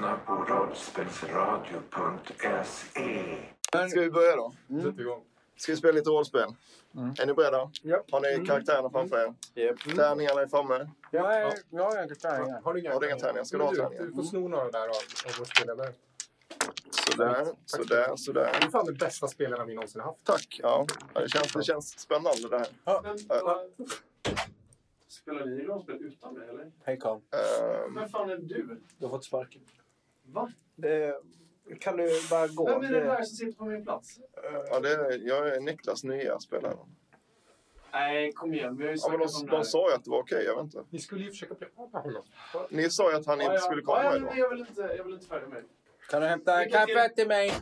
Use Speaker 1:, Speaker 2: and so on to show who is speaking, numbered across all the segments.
Speaker 1: lyssnar på rollspelsradio.se.
Speaker 2: Ska vi börja då?
Speaker 3: Sätt igång.
Speaker 2: Ska vi spela lite rollspel? Är ni beredda?
Speaker 3: Ja.
Speaker 2: Har ni karaktärerna framför er? Tärningarna är framme.
Speaker 4: Jag, är, jag har inga tärningar.
Speaker 3: Har du inga,
Speaker 2: Har du inga tärningar? Ska du ha tärningar?
Speaker 3: Du får sno några där av, av vår spelledare.
Speaker 2: Sådär, sådär, sådär.
Speaker 3: Du är fan den bästa spelaren vi någonsin haft.
Speaker 2: Tack. Ja, Ja, det känns, det känns spännande det här.
Speaker 5: Men,
Speaker 2: Ja.
Speaker 5: vad- Spelar ni rollspel utan mig, eller?
Speaker 4: Hej Karl.
Speaker 2: Ehm,
Speaker 5: Vem fan är du?
Speaker 4: Du har fått sparken.
Speaker 5: Va?
Speaker 4: Det, kan du bara gå?
Speaker 5: Vem är det där som sitter på min plats?
Speaker 2: ja, det är, jag är Niklas nya spelare.
Speaker 5: Nej, kom igen. Vi har ju
Speaker 2: Ja, men de,
Speaker 5: om här.
Speaker 2: de sa ju att det var okej, jag vet inte.
Speaker 3: Ni skulle ju försöka bli av med honom.
Speaker 2: Ni sa ju att han
Speaker 5: Ja,
Speaker 2: inte
Speaker 5: ja.
Speaker 2: skulle komma
Speaker 5: ja, ja,
Speaker 2: idag.
Speaker 5: men jag vill inte, jag vill inte följa med.
Speaker 4: Kan du hämta kaffe till mig?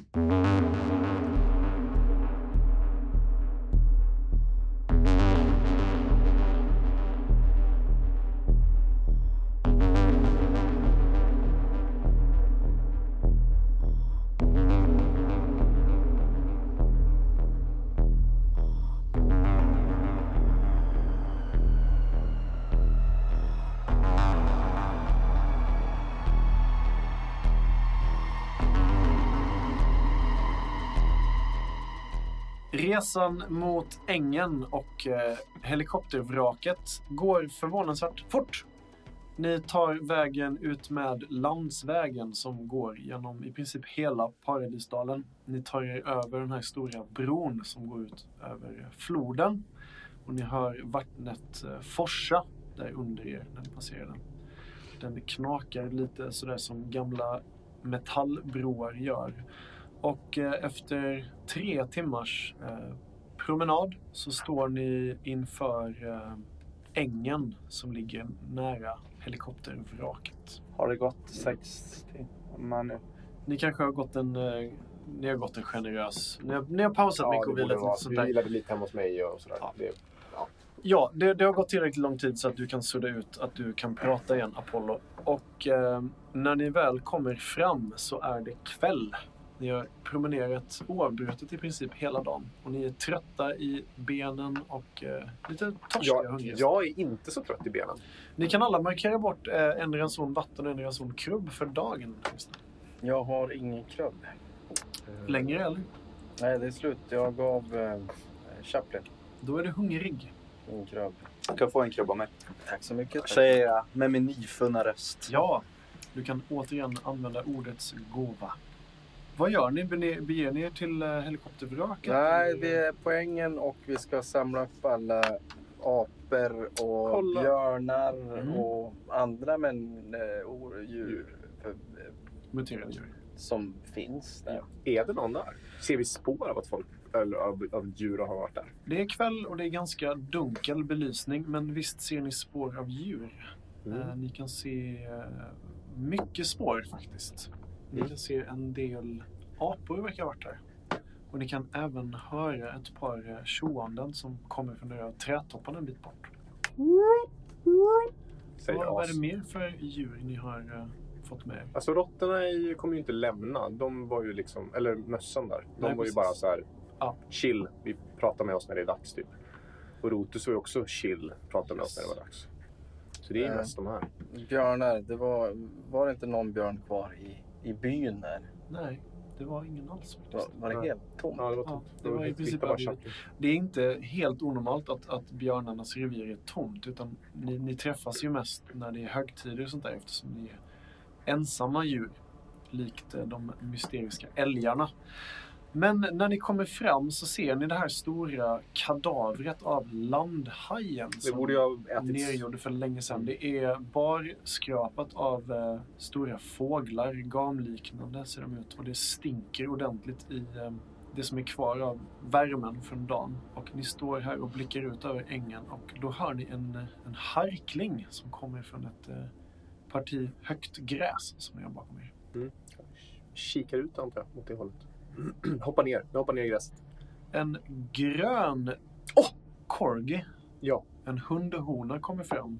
Speaker 6: Resan mot ängen och eh, helikoptervraket går förvånansvärt fort. Ni tar vägen ut med landsvägen som går genom i princip hela Paradisdalen. Ni tar er över den här stora bron som går ut över floden. Och ni hör vattnet eh, forsa där under er när ni passerar den. Den knakar lite sådär som gamla metallbroar gör. Och eh, efter tre timmars eh, promenad så står ni inför eh, ängen som ligger nära helikoptervraket.
Speaker 4: Har det gått sex timmar nu?
Speaker 6: Ni kanske har gått en, ni har gått en generös... Ni har, ni har pausat mycket och vilat lite sånt
Speaker 3: Vi
Speaker 6: där.
Speaker 3: vilade lite hemma hos mig och sådär.
Speaker 6: Ja.
Speaker 3: Det,
Speaker 6: Ja, det, det har gått tillräckligt lång tid så att du kan sudda ut att du kan prata igen, Apollo. Och eh, när ni väl kommer fram så är det kväll. Ni har promenerat oavbrutet i princip hela dagen. Och ni är trötta i benen och eh, lite torskiga och
Speaker 3: jag,
Speaker 6: hungriga.
Speaker 3: jag är inte så trött i benen.
Speaker 6: Ni kan alla markera bort eh, en ranson vatten och en ranson krubb för dagen.
Speaker 4: Jag har ingen krubb.
Speaker 6: Längre eller?
Speaker 4: Nej, det är slut. Jag gav eh, Chaplin
Speaker 6: Då är du hungrig.
Speaker 4: min krubb.
Speaker 7: Du kan få en krubb av mig.
Speaker 4: Tack så mycket.
Speaker 7: Säger jag med min nyfunna röst.
Speaker 6: Ja, du kan återigen använda ordets gåva. Vad gör ni? Beger ni er till eh, helikoptervraket?
Speaker 4: Nej, vi är på ängen och vi ska samla upp alla apor och
Speaker 3: Kolla.
Speaker 4: björnar
Speaker 6: Mm.
Speaker 4: och andra men, eh, or- djur
Speaker 6: Muterade djur.
Speaker 4: som finns där.
Speaker 3: Är det någon där? Ser vi spår av att folk, eller av, av djur har varit där?
Speaker 6: Det är kväll och det är ganska dunkel belysning, men visst ser ni spår av djur.
Speaker 3: Mm.
Speaker 6: Eh, ni kan se eh, mycket spår faktiskt. Ni kan se en del apor verkar ha varit här. Och ni kan även höra ett par eh, tjoanden som kommer från de trädtopparna en bit bort.
Speaker 3: Säger
Speaker 6: Vad, är det mer för djur ni har eh, fått med er?
Speaker 3: Alltså råttorna är ju- kommer ju inte lämna. De var ju liksom, eller mössan där. De
Speaker 6: Nej,
Speaker 3: var ju
Speaker 6: precis.
Speaker 3: bara så här
Speaker 6: Ja.
Speaker 3: chill. Vi pratar med oss när det är dags typ. Och Rotus var ju också chill. Pratar med oss när det var dags. Så det är ju
Speaker 4: Eh.
Speaker 3: mest de här.
Speaker 4: Björnar, det var, var det inte någon björn kvar i, i byn där?
Speaker 6: Nej, det var ingen alls
Speaker 4: Var,
Speaker 6: faktiskt.
Speaker 4: var det
Speaker 3: Nej.
Speaker 4: helt tomt?
Speaker 3: Ja, det var
Speaker 6: Ja,
Speaker 3: tomt.
Speaker 6: det var i princip. Det är inte helt onormalt att, att björnarnas revir är tomt. Utan ni, ni träffas ju mest när det är högtider och sånt där eftersom ni är ensamma djur. Likt de mysteriska älgarna. Men när ni kommer fram så ser ni det här stora kadavret av landhajen.
Speaker 3: Det borde ätits.
Speaker 6: nergjorde för länge sedan. Det är barskrapat av eh, stora fåglar, gamliknande ser de ut. Och det stinker ordentligt i eh, det som är kvar av värmen från dagen. Och ni står här och blickar ut över ängen och då hör ni en, en harkling som kommer från ett eh, parti högt gräs som är bakom er.
Speaker 3: Kikar ut antar jag, mot det hållet. hoppar ner. Jag hoppar ner i gräset.
Speaker 6: En grön oh, corgi,
Speaker 3: Ja.
Speaker 6: en hundhona kommer fram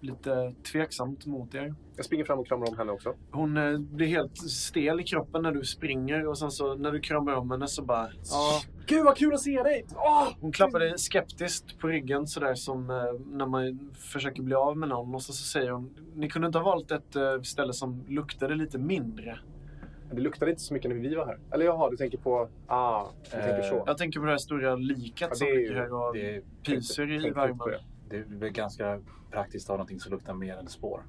Speaker 6: lite tveksamt mot er.
Speaker 3: Jag springer fram och kramar om henne också.
Speaker 6: Hon eh, blir helt stel i kroppen när du springer och sen så när du kramar om henne så bara... Ja,
Speaker 3: Gud vad kul att se dig! Åh!
Speaker 6: hon klappar dig skeptiskt på ryggen sådär som eh, när man försöker bli av med någon och så, så säger hon Ni kunde inte ha valt ett eh, ställe som luktade lite mindre.
Speaker 3: Det luktade inte så mycket när vi var här. Eller jaha, du tänker på... Ah, du tänker så.
Speaker 6: Jag tänker på det här stora liket
Speaker 3: Ja, det
Speaker 6: som ligger här och
Speaker 1: Det,
Speaker 6: pyser i
Speaker 3: tänkte på
Speaker 6: värmen.
Speaker 3: det.
Speaker 1: det är väl ganska praktiskt att ha någonting som luktar mer än spår.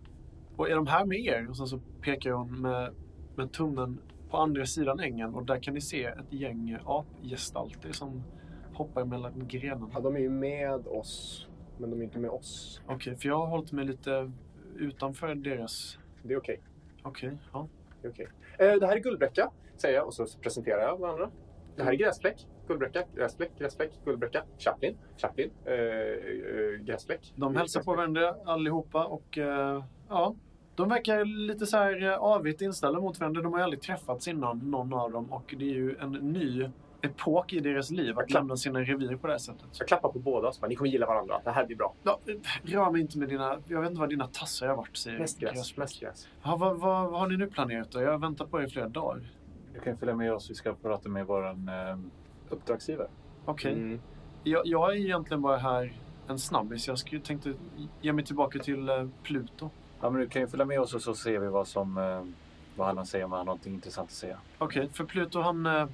Speaker 6: Och är de här med er? Och sen så pekar hon med, med tummen på andra sidan ängen och där kan ni se ett gäng apgestalter som hoppar mellan grenarna.
Speaker 3: Ja, de är ju med oss, men de är inte med oss.
Speaker 6: Okej, för jag har hållit mig lite utanför deras...
Speaker 3: Det är okej.
Speaker 6: Okej, ja.
Speaker 3: Det. Eh, det här är Guldbräcka, säger jag och så presenterar jag varandra. Det här är Gräsfläck, Guldbräcka, Gräsfläck, Gräsfläck, Guldbräcka, Chaplin, Chaplin, eh, eh Gräsfläck.
Speaker 6: De hälsar på varandra allihopa och eh, ja, de verkar lite så här eh, avigt inställda mot varandra. De har ju aldrig träffats innan, någon av dem. Och det är ju en ny epok i deras liv att lämna sina revir på det här sättet.
Speaker 3: Jag klappar på båda och ni kommer gilla varandra. Det här blir bra.
Speaker 6: Ja, rör mig inte med dina... Jag vet inte vad dina tassar har varit, säger
Speaker 3: Mest gräs,
Speaker 6: Gräsfläck.
Speaker 3: mest gräs.
Speaker 6: Ja, vad, vad, vad har ni nu planerat då? Jag har väntat på er i flera dagar.
Speaker 1: Du kan följa med oss. Vi ska prata med vår eh, uppdragsgivare.
Speaker 6: Okej.
Speaker 3: Mm.
Speaker 6: Jag, jag är egentligen bara här en snabbis. Jag skulle tänkte ge mig tillbaka till eh, Pluto.
Speaker 1: Ja, men du kan ju följa med oss och så ser vi vad som eh, vad han säger om han har någonting intressant att säga.
Speaker 6: Okej, för Pluto han... eh,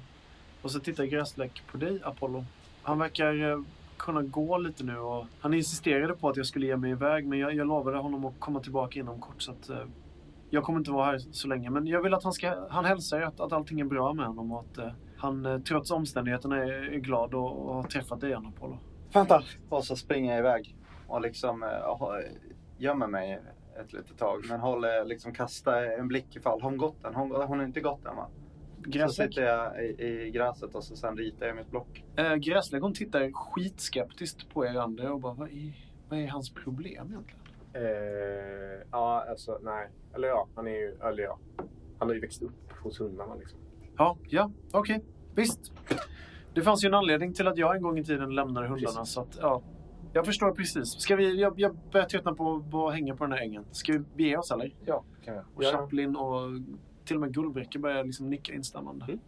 Speaker 6: och så tittar Gräsläck på dig, Apollo. Han verkar eh, kunna gå lite nu och han insisterade på att jag skulle ge mig iväg men jag, jag lovade honom att komma tillbaka inom kort så att eh, jag kommer inte vara här så länge. Men jag vill att han ska... Han hälsar att, att allting är bra med honom och att eh, han eh, trots omständigheterna är, är glad och, och har träffat dig igen, Apollo.
Speaker 7: Vänta! Och så springer jag iväg och liksom eh, gömmer mig ett litet tag. Men håller, liksom kastar en blick ifall. Har hon gått än? Hon, hon har inte gått än va? Sitter jag i, i gräset och så sen ritar jag mitt block.
Speaker 6: eh, Gräsläck hon tittar skitskeptiskt på er andra och bara vad är, vad är hans problem egentligen?
Speaker 3: Eh, ja, alltså nej. Eller ja, han är ju... Eller ja. Han har ju växt upp hos hundarna liksom.
Speaker 6: Ja, ja, okej. Visst. Det fanns ju en anledning till att jag en gång i tiden lämnade hundarna.
Speaker 3: Precis.
Speaker 6: Så att, ja, jag förstår precis. Ska vi, jag, jag börjar tröttna på, på att hänga på den här ängen. Ska vi bege oss eller?
Speaker 1: Ja, kan vi.
Speaker 6: Och
Speaker 3: Ja.
Speaker 6: Chaplin och till och med Gullbräcke börjar liksom nicka instämmande.
Speaker 3: Mm.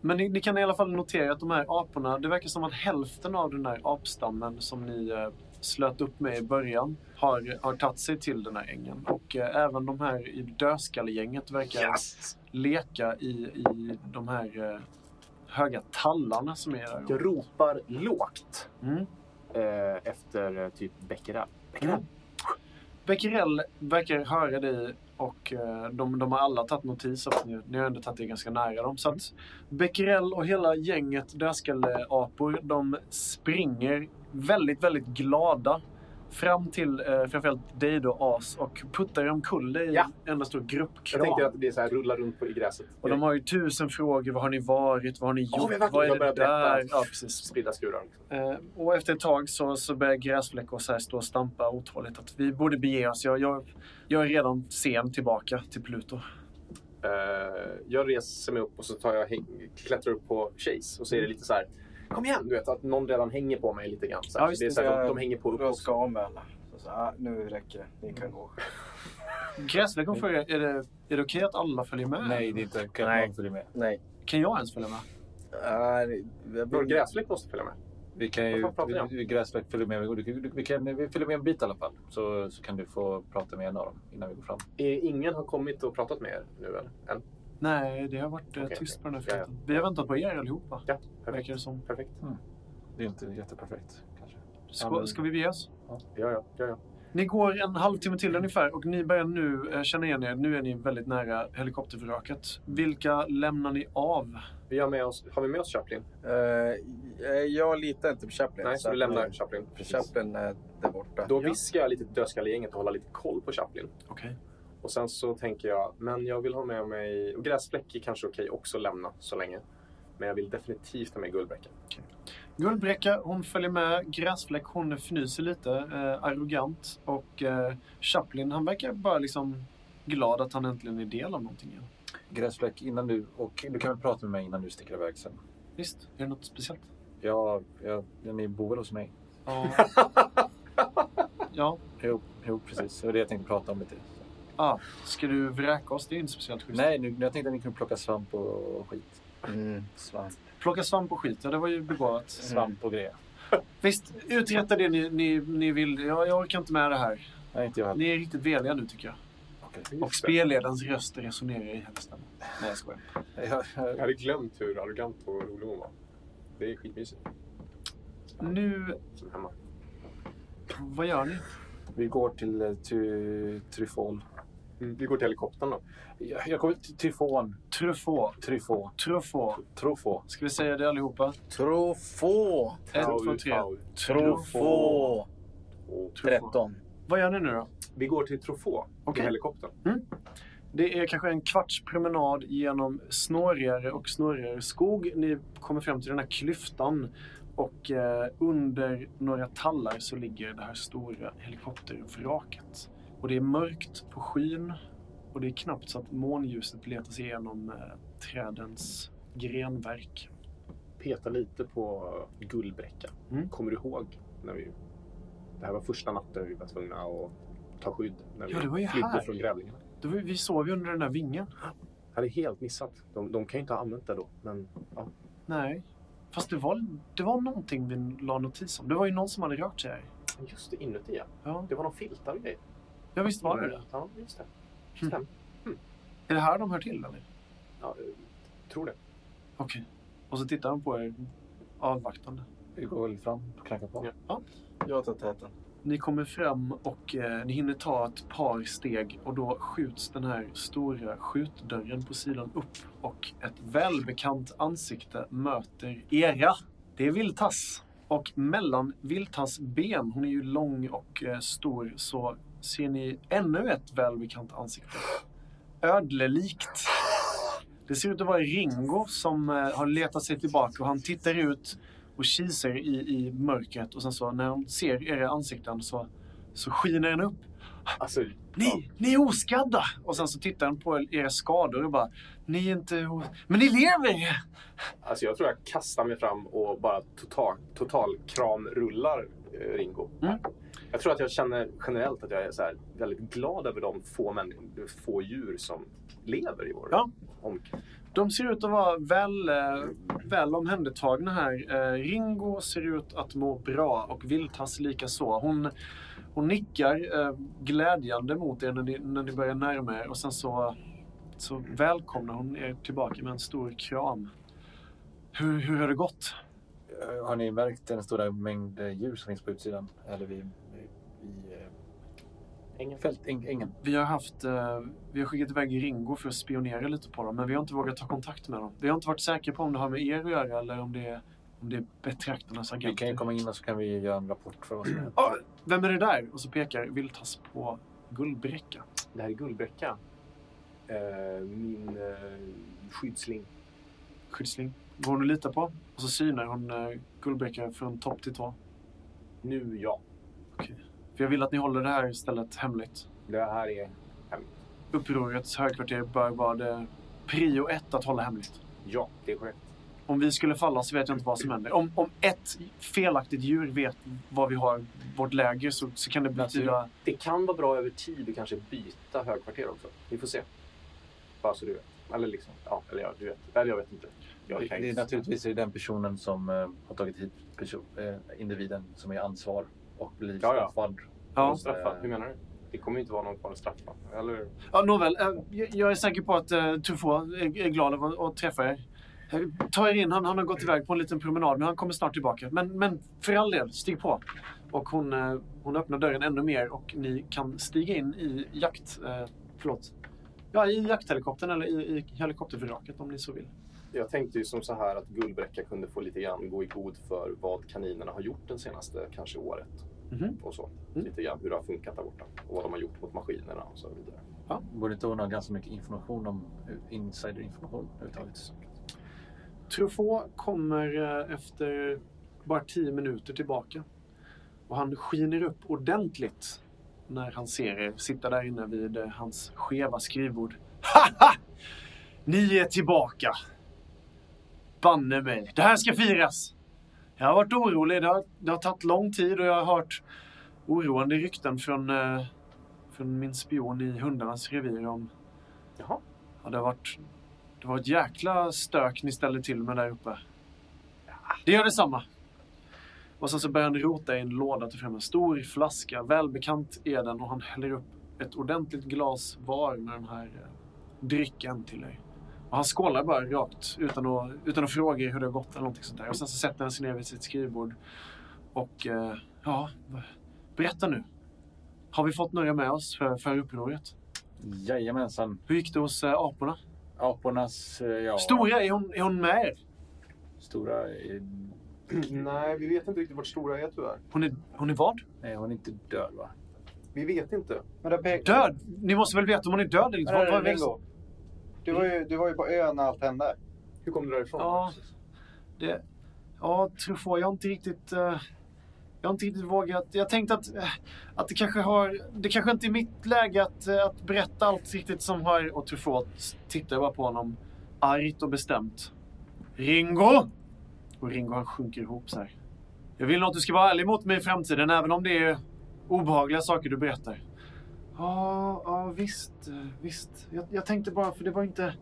Speaker 6: Men ni, ni kan i alla fall notera att de här aporna, det verkar som att hälften av den där apstammen som ni eh, slöt upp med i början har, har tagit sig till den här ängen. Och eh, även de här i dödskallegänget verkar leka i, i de här eh, höga tallarna som är där.
Speaker 3: Jag ropar lågt
Speaker 6: Mm.
Speaker 3: eh, efter eh, typ Becquerel.
Speaker 6: Mm. Becquerel verkar höra dig och eh, de, de har alla tagit notis av att ni, ni har ändå tagit er ganska nära dem. Så att Becquerel och hela gänget dödskalleapor, de springer väldigt, väldigt glada fram till eh, framförallt dig då, As, och puttar omkull i
Speaker 3: Ja.
Speaker 6: en enda stor
Speaker 3: Jag
Speaker 6: gruppkram.
Speaker 3: tänkte att det är så här, rulla runt på, i gräset.
Speaker 6: Och de har ju tusen frågor. Vad har ni varit? Vad har ni gjort?
Speaker 3: Varit-
Speaker 6: Vad
Speaker 3: jag
Speaker 6: är det där? Ja, precis.
Speaker 3: spridda skurar. Liksom.
Speaker 6: Eh, och efter ett tag så, så börjar Gräsfläck och så här stå och stampa otåligt att vi borde bege oss. Jag, jag, jag är redan sen tillbaka till Pluto.
Speaker 3: Eh, jag reser mig upp och så tar jag häng, klättrar upp på Chase och så är det lite så här. Kom igen! Du vet att någon redan hänger på mig lite grann. Så.
Speaker 6: Ja,
Speaker 3: det är så här,
Speaker 4: det
Speaker 3: de, de hänger på upp också.
Speaker 4: alla. Så, ah, nu räcker det. Ni kan gå.
Speaker 6: Gräsfläck och frågar, är det, är det okej att alla följer med?
Speaker 1: Nej, det är inte kan
Speaker 4: Nej.
Speaker 1: någon följa med.
Speaker 4: Nej.
Speaker 6: Kan jag ens följa med?
Speaker 4: Nej, jag
Speaker 3: Vår
Speaker 4: vill-
Speaker 3: gräsfläck måste följa med.
Speaker 1: Vi kan ju... Vi, vi, gräsverk följer med. Vi, vi, vi, kan, vi följer med en bit i alla fall. Så, så kan du få prata med en av dem innan vi går fram.
Speaker 3: Eh, ingen har kommit och pratat med er nu eller? Än?
Speaker 6: Nej, det har varit eh,
Speaker 3: Okej,
Speaker 6: tyst på den här
Speaker 3: Ja, ja.
Speaker 6: fronten. Vi har väntat på er allihopa,
Speaker 3: Ja,
Speaker 6: verkar
Speaker 3: perfekt.
Speaker 6: det som.
Speaker 3: perfekt.
Speaker 1: Det är inte jätteperfekt kanske.
Speaker 6: Ska,
Speaker 3: Ja, men-
Speaker 6: ska vi bege oss?
Speaker 3: Ja, ja, ja, ja.
Speaker 6: Ni går en halvtimme till ungefär och ni börjar nu eh, känna igen er. Nu är ni väldigt nära helikoptervraket. Vilka lämnar ni av?
Speaker 3: Vi har, med oss, har vi med oss Chaplin?
Speaker 4: Eh, jag litar inte på Chaplin.
Speaker 3: Nej, så vi
Speaker 4: att,
Speaker 3: lämnar Chaplin.
Speaker 4: Chaplin är där borta.
Speaker 3: Då
Speaker 6: Ja.
Speaker 3: viskar jag lite till dödskallegänget och hålla lite koll på Chaplin.
Speaker 6: Okej.
Speaker 3: Och sen så tänker jag, men jag vill ha med mig... Och Gräsfläck är kanske okej också att lämna så länge. Men jag vill definitivt ha med Guldbräcka.
Speaker 6: Guldbräcka, hon följer med. Gräsfläck, hon fnyser lite, eh, arrogant. Och eh, Chaplin, han verkar bara liksom glad att han äntligen är del av någonting igen.
Speaker 1: Gräsfläck, innan du... Och du kan väl prata med mig innan du sticker iväg sen.
Speaker 6: Visst, är det något speciellt?
Speaker 1: Ja, ja, ja ni bor väl hos mig?
Speaker 6: Ja. ja.
Speaker 1: Jo, jo, precis. Det var det jag tänkte prata om lite.
Speaker 6: Ah, ska du vräka oss? Det är inte speciellt schysst.
Speaker 1: Nej, nu, jag tänkte att ni kunde plocka svamp och skit.
Speaker 4: Mm, svamp.
Speaker 6: Plocka svamp och skit, ja det var ju begåvat.
Speaker 1: Svamp och grejer.
Speaker 6: Visst, uträtta det ni, ni, ni vill. Jag, jag orkar inte med det här.
Speaker 1: Nej, inte jag heller.
Speaker 6: Ni är riktigt veliga nu tycker jag. Och spelledarens röst resonerar i stämma. Nej, jag skojar.
Speaker 1: Jag,
Speaker 3: hade glömt hur arrogant och rolig hon var. Det är skitmysigt.
Speaker 6: Nu,
Speaker 3: Som hemma.
Speaker 6: vad gör ni?
Speaker 1: vi går till uh, ty, Tryfon.
Speaker 3: Mm, vi går till helikoptern då.
Speaker 1: Jag, jag kommer till Tryfon.
Speaker 6: Truffaut.
Speaker 1: Tryfon.
Speaker 6: Truffaut.
Speaker 1: Trofå.
Speaker 6: Ska vi säga det allihopa?
Speaker 4: Trofå!
Speaker 6: Ett, två, tre.
Speaker 3: Och
Speaker 4: 13.
Speaker 6: Vad gör ni nu då?
Speaker 3: Vi går till Trofå
Speaker 6: Okej.
Speaker 3: i helikoptern.
Speaker 6: Det är kanske en kvarts promenad genom snårigare och snårigare skog. Ni kommer fram till den här klyftan och eh, under några tallar så ligger det här stora helikoptervraket. Och det är mörkt på skyn och det är knappt så att månljuset letar sig igenom eh, trädens grenverk.
Speaker 3: Peta lite på Gullbräcka.
Speaker 6: Mm.
Speaker 3: Kommer du ihåg när vi... Det här var första natten vi var tvungna att ta skydd. När
Speaker 6: Ja, det var ju
Speaker 3: vi flydde
Speaker 6: här.
Speaker 3: från grävlingarna.
Speaker 6: Då var, vi sov ju under den där vingen.
Speaker 3: Jag hade helt missat. De, de kan ju inte ha använt det då. Men ja.
Speaker 6: Nej. Fast det var, det var någonting vi la notis om. Det var ju någon som hade rört sig här.
Speaker 3: Just det, inuti ja.
Speaker 6: Ja,
Speaker 3: Det var någon filtar och grejer.
Speaker 6: Ja visst var det det.
Speaker 3: Ja, just det.
Speaker 6: Mm.
Speaker 3: Stämmer.
Speaker 6: Är det här de hör till eller?
Speaker 3: Ja, eh, tror det.
Speaker 6: Okej. Och så tittar han på er avvaktande.
Speaker 1: Vi går väl fram och knackar på.
Speaker 3: Ja.
Speaker 4: Jag tar täten.
Speaker 6: Ni kommer fram och eh, ni hinner ta ett par steg och då skjuts den här stora skjutdörren på sidan upp och ett välbekant ansikte möter era. Det är Viltas. Och mellan Viltas ben, hon är ju lång och eh, stor, så ser ni ännu ett välbekant ansikte. Ödlelikt. Det ser ut att vara Ringo som eh, har letat sig tillbaka och han tittar ut och kisar i, i mörkret och sen så när han ser era ansikten så, så skiner han upp.
Speaker 3: Alltså,
Speaker 6: Ni, ni är oskadda! Och sen så tittar han på era skador och bara Ni är inte... Men ni lever!
Speaker 3: Alltså jag tror jag kastar mig fram och bara total, total kramrullar eh, Ringo.
Speaker 6: Mm.
Speaker 3: Jag tror att jag känner generellt att jag är så här väldigt glad över de få, män, få djur som lever i vår
Speaker 6: Ja.
Speaker 3: omkrets.
Speaker 6: De ser ut att vara väl, eh, väl omhändertagna här. Eh, Ringo ser ut att må bra och Viltas lika så. Hon, hon nickar eh, glädjande mot er när ni, när ni börjar närma er och sen så, så välkomnar hon er tillbaka med en stor kram. Hur, hur har det gått?
Speaker 1: Har ni märkt den stora mängd djur som finns på utsidan? Eller vid, vid eh,
Speaker 3: Ängen.
Speaker 1: fält, äng, ängen?
Speaker 6: Vi har, haft, eh, vi har skickat iväg Ringo för att spionera lite på dem, men vi har inte vågat ta kontakt med dem. Vi har inte varit säkra på om det har med er att göra eller om det är, om det är betraktarnas agenter.
Speaker 1: Vi kan ju komma in och så kan vi göra en rapport för vad som händer.
Speaker 6: Ah, vem är det där? Och så pekar Viltas på Gullbräcka.
Speaker 3: Det här är Gullbräcka. Eh, min eh, skyddsling.
Speaker 6: Skyddsling. Går hon att lita på? Och så synar hon eh, Gullbräcka från topp till tå.
Speaker 3: Nu ja.
Speaker 6: För jag vill att ni håller det här stället hemligt.
Speaker 3: Det här är hemligt.
Speaker 6: Upprorets högkvarter bör vara det prio ett att hålla hemligt.
Speaker 3: Ja, det är korrekt.
Speaker 6: Om vi skulle falla så vet jag inte vad som händer. Om, om ett felaktigt djur vet var vi har vårt läger så, så kan det betyda...
Speaker 3: Det kan vara bra över tid att kanske byta högkvarter också. Vi får se. Bara så du vet. Eller liksom, ja, eller ja, du vet. Eller jag vet inte. Jag
Speaker 1: Det, det är naturligtvis är den personen som eh, har tagit hit person, eh, individen som är ansvar och blir
Speaker 3: Ja, ja.
Speaker 1: straffad.
Speaker 6: Ja.
Speaker 3: Straffad? Hur menar du? Det kommer ju inte vara någon kvar att straffa. Eller?
Speaker 6: Ja, nåväl. eh, jag- är säker på att uh, Truffaut är, glad över att, träffa er. Eh, Ta er in. Han, han har gått iväg på en liten promenad, men han kommer snart tillbaka. Men, men för all del, stig på. Och hon, eh, hon öppnar dörren ännu mer och ni kan stiga in i jakt... Eh, förlåt. Ja, i jakthelikoptern eller i, i helikoptervraket om ni så vill.
Speaker 3: Jag tänkte ju som så här att Gullbräcka kunde få lite grann gå i god för vad kaninerna har gjort den senaste kanske året.
Speaker 6: Mhm.
Speaker 3: Och så.
Speaker 6: Mm.
Speaker 3: Lite grann hur det har funkat där borta. Och vad de har gjort mot maskinerna och så vidare.
Speaker 1: Borde inte ha ganska mycket information om eh, insiderinformation överhuvudtaget?
Speaker 6: Truffaut kommer eh, efter bara tio minuter tillbaka. Och han skiner upp ordentligt när han ser er sitta där inne vid eh, hans skeva skrivbord. Haha! Ni är tillbaka! Banne mig, det här ska firas! Jag har varit orolig, det har, det har tagit lång tid och jag har hört oroande rykten från, eh, från min spion i hundarnas revir om...
Speaker 3: Jaha.
Speaker 6: Ja, det har varit... Det var ett jäkla stök ni ställde till med där uppe. Det gör detsamma. Och sen så börjar han rota i en låda till fram en stor flaska. Välbekant är den och han häller upp ett ordentligt glas var med den här eh, drycken till dig. Och han skålar bara rakt utan att, utan att fråga hur det har gått eller någonting sånt där. Och sen så sätter han sig ner vid sitt skrivbord. Och eh, ja, berätta nu. Har vi fått några med oss för, för upproret?
Speaker 1: Jajamensan.
Speaker 6: Hur gick det hos eh, aporna?
Speaker 1: Apornas... eh, Ja,
Speaker 6: Stora, är hon, är hon med er?
Speaker 1: Stora...
Speaker 3: Nej, vi vet inte riktigt vart Stora är tyvärr.
Speaker 6: Hon är, hon är vad?
Speaker 1: Nej, hon är inte död va?
Speaker 3: Vi vet inte.
Speaker 7: Men det pek-
Speaker 6: Död? Ni måste väl veta om hon är död eller inte?
Speaker 7: Nej, nej, Ringo. Du var, ju, du var ju på ön när allt hände.
Speaker 3: Hur kom du därifrån?
Speaker 6: Ja, det... Ja, Truffaut, jag har inte riktigt... eh, jag har inte riktigt vågat. Jag tänkte att, eh, att det kanske har... Det kanske inte är mitt läge att, eh, att berätta allt riktigt som har... Och Truffaut tittar bara på honom argt och bestämt. Ringo! Och Ringo han sjunker ihop så här. Jag vill nog att du ska vara ärlig mot mig i framtiden, även om det är obehagliga saker du berättar. Ja, ja visst, visst. Jag, jag tänkte bara, för det var inte...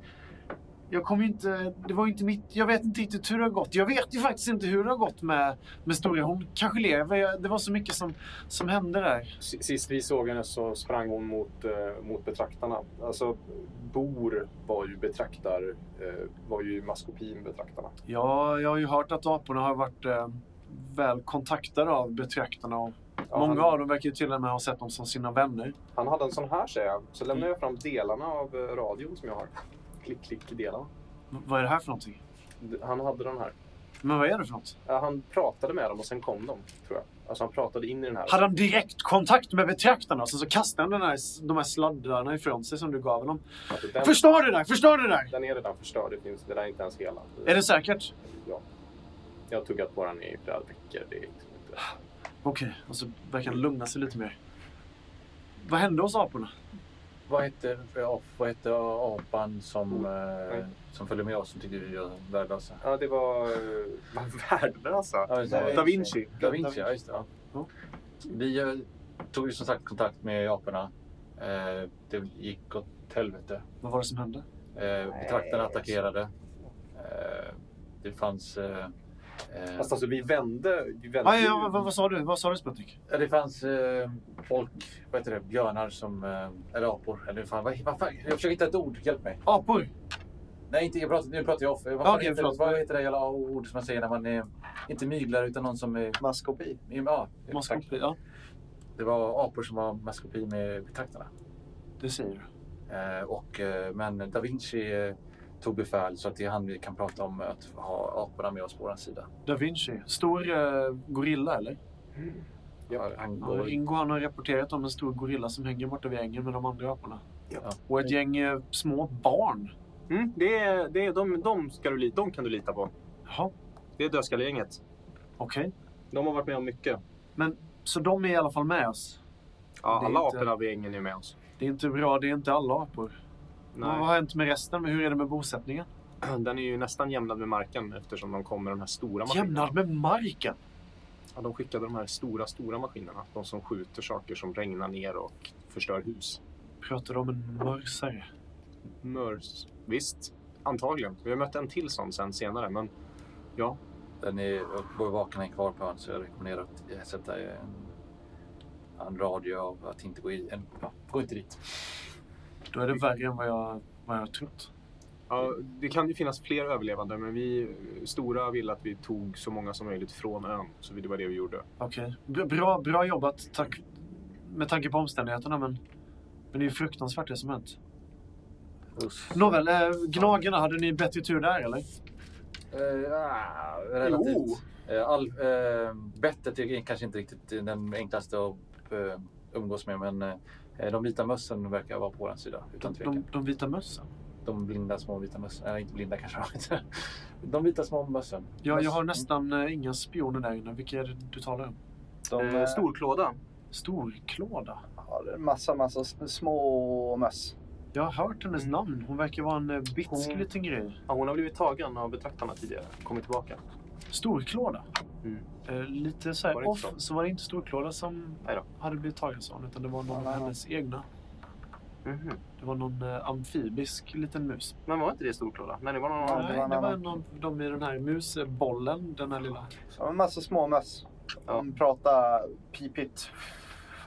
Speaker 6: Jag kommer inte... Det var inte mitt... Jag vet inte riktigt hur det har gått. Jag vet ju faktiskt inte hur det har gått med, med Stora. Hon kanske lever. Det var så mycket som, som hände där.
Speaker 3: Sist vi såg henne så sprang hon mot, eh, mot betraktarna. Alltså, Bor var ju betraktar, eh, var ju maskopin betraktarna.
Speaker 6: Ja, jag har ju hört att aporna har varit eh, väl kontaktade av betraktarna. Och
Speaker 3: Ja,
Speaker 6: många
Speaker 3: han,
Speaker 6: av dem verkar ju till och med ha sett dem som sina vänner.
Speaker 3: han hade en sån här säger jag. Så lämnar jag fram delarna av eh, radion som jag har. Klick, klick, delarna.
Speaker 6: V- vad är det här för någonting?
Speaker 3: Han hade den här.
Speaker 6: Men vad är det för något?
Speaker 3: Han pratade med dem och sen kom de, tror jag. Alltså han pratade in i den här.
Speaker 6: Hade han direkt kontakt med betraktarna och sen så kastade han den här, de här sladdarna ifrån sig som du gav honom?
Speaker 3: Alltså, den,
Speaker 6: Förstör det där! Förstör det där!
Speaker 3: den är redan förstörd. Det, finns, det där är inte ens hela.
Speaker 6: Är det säkert?
Speaker 3: Ja. Jag har tuggat på den i flera veckor. Det är liksom inte...
Speaker 6: Okej, och så verkar han lugna sig lite mer. Vad hände hos aporna?
Speaker 1: Vad hette, vad hette apan som,
Speaker 3: Nej.
Speaker 1: eh, som följde med oss som tyckte vi var värdelösa?
Speaker 3: Ja, det var... eh, värdelösa.
Speaker 1: Ja, det.
Speaker 3: Da Vinci.
Speaker 1: Da Vinci, ja just det. Ja.
Speaker 6: Ja.
Speaker 1: Vi eh, tog ju som sagt kontakt med aporna. Eh, det gick åt helvete.
Speaker 6: Vad var det som hände?
Speaker 1: Eh, betraktarna attackerade. Eh, det fanns... Eh,
Speaker 3: Fast alltså vi vände... Vi vände
Speaker 6: Ah, ja, vad, vad sa du? Vad sa du Sputnik?
Speaker 1: ja, det fanns eh, folk, vad heter det, björnar som... Eh, eller apor. Eller fan, vad, vad fan, jag försöker hitta ett ord, hjälp mig.
Speaker 6: Apor?
Speaker 1: Nej, inte, jag pratar, nu pratar jag off. Vad,
Speaker 6: okej,
Speaker 1: heter,
Speaker 6: förlåt.
Speaker 1: vad heter det jävla ord som man säger när man är, inte myglar utan någon som är...
Speaker 7: Maskopi.
Speaker 1: Ja,
Speaker 6: Maskopi? Ja,
Speaker 1: Det var apor som var maskopi med betraktarna.
Speaker 6: det säger du.
Speaker 1: Eh, och, eh, men Da Vinci eh, tog befäl så att det är han vi kan prata om att ha aporna med oss på vår sida.
Speaker 6: Da Vinci. Stor eh, gorilla eller?
Speaker 1: Ja, han
Speaker 6: Ja,
Speaker 1: går,
Speaker 6: Ringo han har rapporterat om en stor gorilla som hänger borta vid ängen med de andra aporna.
Speaker 1: Ja.
Speaker 6: Och ett gäng eh, små barn.
Speaker 3: Mm, det är, det är, de, de, ska du, de kan du lita på.
Speaker 6: Jaha,
Speaker 3: Det är dödskallegänget.
Speaker 6: okej.
Speaker 3: De har varit med om mycket.
Speaker 6: Så de är i alla fall med oss.
Speaker 3: Ja, alla
Speaker 6: inte-
Speaker 3: aporna vid ängen är med oss.
Speaker 6: Det är inte bra, det är inte alla apor. Vad
Speaker 3: Nej.
Speaker 6: har hänt med resten? Hur är det med bosättningen?
Speaker 3: Den är ju nästan jämnad med marken eftersom de kommer de här stora maskinerna.
Speaker 6: Jämnad med marken?
Speaker 3: Ja, de skickade de här stora, stora maskinerna. De som skjuter saker som regnar ner och förstör hus.
Speaker 6: Pratar du om en mörsare?
Speaker 3: Mörs. Visst, antagligen. Vi har mött en till sån sen senare, men ja.
Speaker 1: den är, är kvar på ön så jag rekommenderar att sätta en, en radio av att inte gå i. En, ja, gå inte dit.
Speaker 6: Då är det värre än vad jag, vad jag har trott.
Speaker 3: ja. Det kan ju finnas fler överlevande, men vi stora ville att vi tog så många som möjligt från ön. Så det var det vi gjorde.
Speaker 6: Okej. B- Bra, bra jobbat tack, med tanke på omständigheterna, men, men det är ju fruktansvärt det som hänt.
Speaker 1: Usch.
Speaker 6: Nåväl, eh, Gnagarna, hade ni bättre tur där eller?
Speaker 1: Eh, ja, relativt. Eh, All, eh, bettet är kanske inte riktigt den enklaste att eh, umgås med men eh, de vita mössen verkar vara på vår sida utan
Speaker 6: De,
Speaker 1: tvekan.
Speaker 6: de, de vita mössen?
Speaker 1: De blinda små vita mössen. Eller inte blinda kanske de inte. De vita små mössen.
Speaker 6: Ja, jag har nästan eh, inga spioner där inne. Vilka är det du talar om?
Speaker 7: De,
Speaker 3: Eh,
Speaker 7: eh,
Speaker 3: storklåda.
Speaker 6: Storklåda?
Speaker 7: ja, det är massa, massa små möss.
Speaker 6: Jag har hört hennes
Speaker 3: Mm.
Speaker 6: namn. Hon verkar vara en eh, bitsk
Speaker 3: Hon-
Speaker 6: liten grej.
Speaker 3: Ja, hon har blivit tagen av betraktarna tidigare. Kommit tillbaka.
Speaker 6: Storklåda?
Speaker 3: Mm.
Speaker 6: Lite så här
Speaker 3: det
Speaker 6: off
Speaker 3: så?
Speaker 6: så? var det inte Storklåda som hade blivit tagen sån utan det var någon av hennes egna.
Speaker 3: Mhm.
Speaker 6: Det var någon eh, amfibisk liten mus.
Speaker 3: Men var inte det storklåda? Nej, det var någon
Speaker 7: Ja,
Speaker 3: annan.
Speaker 7: det
Speaker 6: Nej,
Speaker 7: var
Speaker 6: det var en av dem i den här musbollen, den här lilla.
Speaker 7: Ja, en massa små möss.
Speaker 3: Ja.
Speaker 7: De pratade pipigt.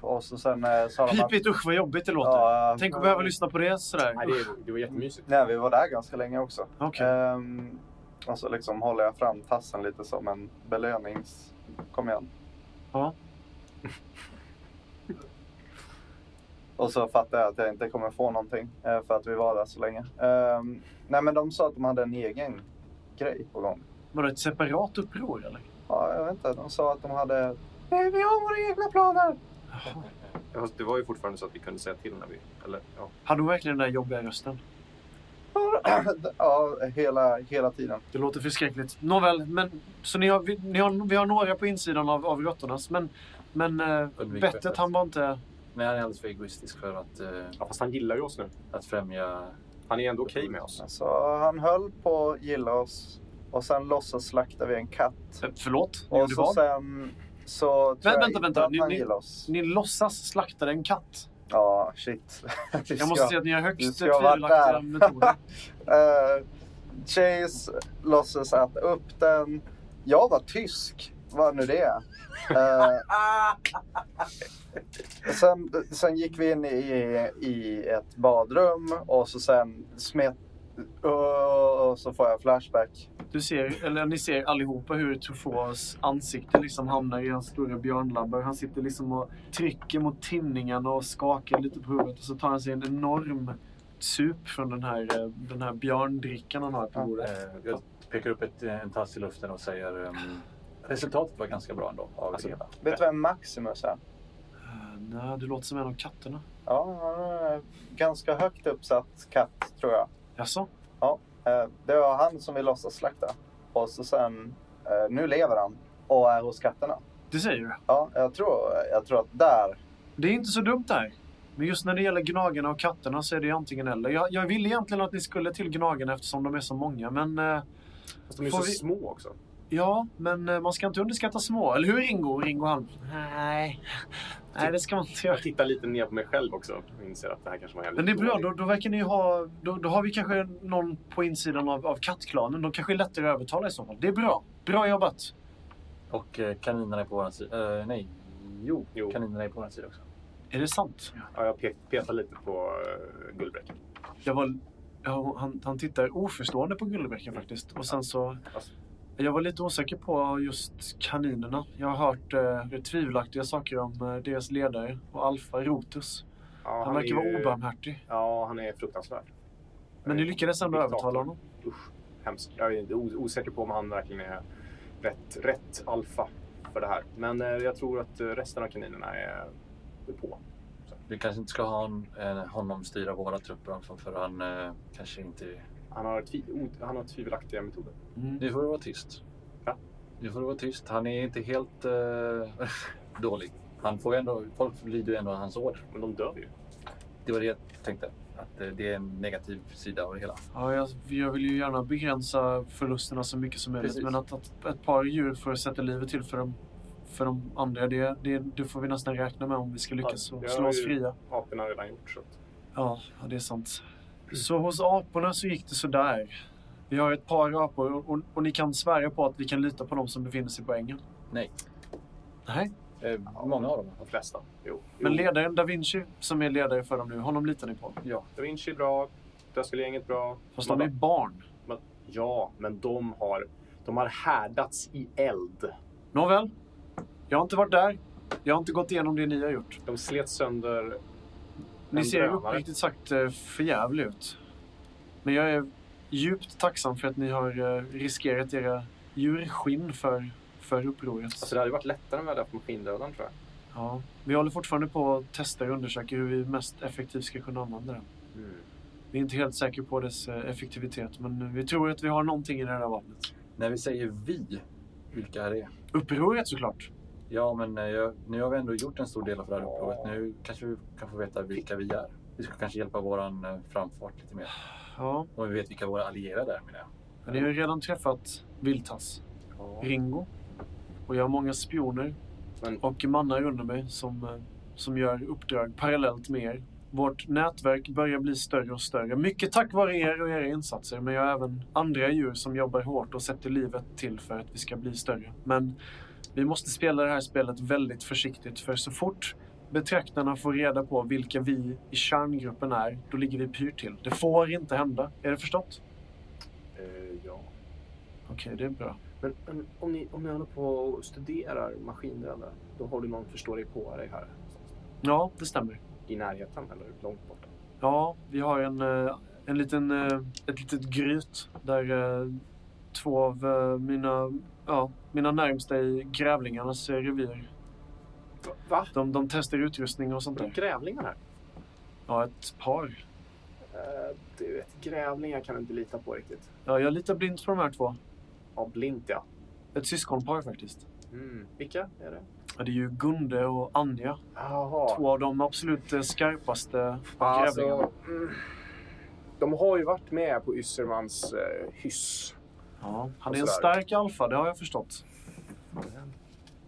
Speaker 7: Och så sen eh, sa de att...
Speaker 6: Pipigt, usch vad jobbigt det låter.
Speaker 7: Ja,
Speaker 6: Tänk att behöva lyssna på det sådär.
Speaker 3: Nej, det, det var jättemysigt.
Speaker 7: Nej, vi var där ganska länge också.
Speaker 6: Okej.
Speaker 7: Ehm, och så liksom håller jag fram tassen lite som en belönings... Kom igen.
Speaker 6: Ja.
Speaker 7: och så fattar jag att jag inte kommer få någonting eh, för att vi var där så länge. Ehm, nej, men de sa att de hade en egen grej på gång.
Speaker 6: Var det ett separat uppror eller?
Speaker 7: Ja, jag vet inte. De sa att de hade... Nej, vi har våra egna planer.
Speaker 3: Ja, Det var ju fortfarande så att vi kunde säga till när vi... Eller, ja.
Speaker 6: Hade hon verkligen den där jobbiga rösten?
Speaker 7: ja, hela, hela tiden.
Speaker 6: Det låter förskräckligt. Nåväl, men, så ni har, vi, ni har, vi har några på insidan av, av råttornas. Men, men eh, bettet han var inte...
Speaker 1: Nej, han är alldeles för egoistisk för att, eh,
Speaker 3: ja, fast han gillar ju oss nu.
Speaker 1: att främja...
Speaker 3: Han är ändå okej med oss.
Speaker 7: Så han höll på att gilla oss. Och sen låtsas slaktade vi en katt.
Speaker 6: Eh, förlåt?
Speaker 7: Och så
Speaker 6: vad?
Speaker 7: sen så tror
Speaker 6: Men
Speaker 7: jag
Speaker 6: vänta,
Speaker 7: inte
Speaker 6: vänta.
Speaker 7: att
Speaker 6: Ni-
Speaker 7: han
Speaker 6: ni-
Speaker 7: gillar oss.
Speaker 6: Ni låtsas slaktade en katt.
Speaker 7: Ja, shit. Vi
Speaker 6: Jag
Speaker 7: ska-
Speaker 6: måste säga att ni har högst
Speaker 7: ska
Speaker 6: tvivelaktiga metoder.
Speaker 7: Eh, Chase låtsas äta upp den. Jag var tysk, vad nu det är. Eh, sen, sen gick vi in i, i ett badrum och så sen smet... och så får jag flashback.
Speaker 6: Du ser, eller ni ser allihopa hur Truffauts ansikte liksom hamnar i hans stora björnlabbar. Han sitter liksom och trycker mot tinningarna och skakar lite på huvudet. Och så tar han sig en enorm sup från den här, eh, den här björndrickan han har på bordet.
Speaker 1: Eh, jag pekar upp ett, en tass i luften och säger ehm, resultatet var ganska bra ändå av
Speaker 3: Alltså.
Speaker 7: Vet du vem Maximus är?
Speaker 6: Eh, Nej, det låter som en av katterna.
Speaker 7: Ja, han är ganska högt uppsatt katt tror jag.
Speaker 6: Jaså?
Speaker 7: Eh, Det var han som vi låtsas slakta. Och så sen, eh, nu lever han och är hos katterna.
Speaker 6: Det säger du?
Speaker 7: Ja, jag tror, jag tror att där.
Speaker 6: Det är inte så dumt där. Men just när det gäller gnagarna och katterna så är det antingen eller. Jag, jag ville egentligen att ni skulle till gnagarna eftersom de är så många. Men eh,
Speaker 3: Fast de är så
Speaker 6: vi-
Speaker 3: små också.
Speaker 6: Ja, men eh, man ska inte underskatta små. Eller hur Ringo? Ringo han... Nej. Nej, det ska man inte göra.
Speaker 3: Jag tittar lite ner på mig själv också och inser att det här kanske var en
Speaker 6: Men det är bra, då, då verkar ni ha... Då, då har vi kanske någon på insidan av, av kattklanen. De kanske är lättare att övertala i så fall. Det är bra. Bra jobbat.
Speaker 1: Och eh, kaninerna är på vår sida. Eh, nej, jo,
Speaker 3: Jo.
Speaker 1: kaninerna är på vår sida också.
Speaker 6: Är det sant?
Speaker 3: Ja, jag pe- petar lite på uh, guldbräcken.
Speaker 6: Jag var... Ja, han, han tittar oförstående på Gullebäcken faktiskt. Och sen så...
Speaker 3: Alltså,
Speaker 6: Jag var lite osäker på just kaninerna. Jag har hört eh, tvivelaktiga saker om eh, deras ledare och Alfa Rotus.
Speaker 3: ja,
Speaker 6: Han verkar vara
Speaker 3: är ju-
Speaker 6: obarmhärtig.
Speaker 3: Ja, han är fruktansvärd.
Speaker 6: Men ni lyckades ändå övertala honom.
Speaker 3: Usch, hemskt. Jag är osäker på om han verkligen är rätt, rätt alfa för det här. Men eh, jag tror att eh, resten av kaninerna är, är på.
Speaker 1: Vi kanske inte ska ha en, eh, honom styra våra trupper för han eh, kanske inte...
Speaker 3: Han har, tvi, han har tvivelaktiga metoder.
Speaker 6: Mm.
Speaker 1: Nu får du vara tyst.
Speaker 3: Ja.
Speaker 1: Nu får du vara tyst. Han är inte helt eh, dålig. Han får ju ändå, folk lyder ju ändå hans order.
Speaker 3: Men de dör ju.
Speaker 1: Det var det jag tänkte. Att eh, det är en negativ sida av det hela.
Speaker 6: Ja, jag, jag vill ju gärna begränsa förlusterna så mycket som möjligt.
Speaker 1: Precis.
Speaker 6: Men att, att ett par djur får sätta livet till för de, för de andra, det, det, det får vi nästan räkna med om vi ska lyckas
Speaker 3: Ja, det
Speaker 6: slå
Speaker 3: har
Speaker 6: oss
Speaker 3: ju-
Speaker 6: fria.
Speaker 3: Aporna har redan gjort så.
Speaker 6: Ja, det är sant. Så hos aporna så gick det sådär. Vi har ett par apor och, och, och ni kan svära på att vi kan lita på de som befinner sig på ängen.
Speaker 1: Nej.
Speaker 6: Nej,
Speaker 1: Eh, många av dem.
Speaker 3: de flesta. Jo.
Speaker 6: men ledaren Da Vinci, som är ledare för dem nu, honom litar ni på?
Speaker 1: Ja.
Speaker 3: Da Vinci är bra. Dödskallegänget bra.
Speaker 6: Fast de är barn.
Speaker 3: Men- Ja, men de har, de har härdats i eld.
Speaker 6: Nåväl, jag har inte varit där. Jag har inte gått igenom det ni har gjort.
Speaker 3: De slet sönder
Speaker 6: Ni ser uppriktigt sagt eh, förjävlig ut. Men jag är djupt tacksam för att ni har eh, riskerat era djurskinn för, för upproret.
Speaker 3: Alltså det hade varit lättare om vi hade haft maskindödaren tror jag.
Speaker 6: Ja, vi håller fortfarande på att testa och undersöka hur vi mest effektivt ska kunna använda den. Vi är inte helt säkra på dess eh, effektivitet, men vi tror att vi har någonting i det här vapnet.
Speaker 1: När vi säger vi, vilka är det?
Speaker 6: Upproret såklart.
Speaker 1: Ja, men eh, jag, nu har vi ändå gjort en stor del av det här upproret. Nu kanske vi kan få veta vilka vi är. Vi ska kanske hjälpa våran eh, framfart lite mer.
Speaker 6: Ja,
Speaker 1: Och vi vet vilka våra allierade är menar jag.
Speaker 6: men ni har ju redan träffat Viltas. Ringo. Och jag har många spioner
Speaker 3: Men-
Speaker 6: och mannar under mig som, eh, som gör uppdrag parallellt med er. Vårt nätverk börjar bli större och större. Mycket tack vare er och era insatser. Men jag har även andra djur som jobbar hårt och sätter livet till för att vi ska bli större. Men vi måste spela det här spelet väldigt försiktigt. För så fort betraktarna får reda på vilka vi i kärngruppen är, då ligger vi pyrt till. Det får inte hända. Är det förstått?
Speaker 3: Eh, ja.
Speaker 6: Okej, det är bra.
Speaker 3: Men, men om, ni, om ni håller på och studerar maskindelar, då har du någon dig på dig här?
Speaker 6: Ja, det stämmer.
Speaker 3: I närheten eller långt borta?
Speaker 6: Ja, vi har en, eh, en liten, eh, ett litet gryt där eh, två av eh, mina, ja, mina närmsta i grävlingarnas revir.
Speaker 3: Va?
Speaker 6: De, de testar utrustning och sånt där.
Speaker 3: grävlingar här?
Speaker 6: Ja, ett par.
Speaker 3: Eh, du vet, grävlingar kan du inte lita på riktigt.
Speaker 6: Ja, jag litar blint på de här två.
Speaker 3: Ja, blint ja.
Speaker 6: Ett syskonpar faktiskt.
Speaker 3: Mm. Vilka är det?
Speaker 6: Ja, det är ju Gunde och Anja.
Speaker 3: Jaha.
Speaker 6: Två av de absolut eh, skarpaste
Speaker 3: Alltså,
Speaker 6: grävlingarna.
Speaker 3: mm, de har ju varit med på Yssermans eh, hyss.
Speaker 6: Ja, han är en stark alfa, det har jag förstått.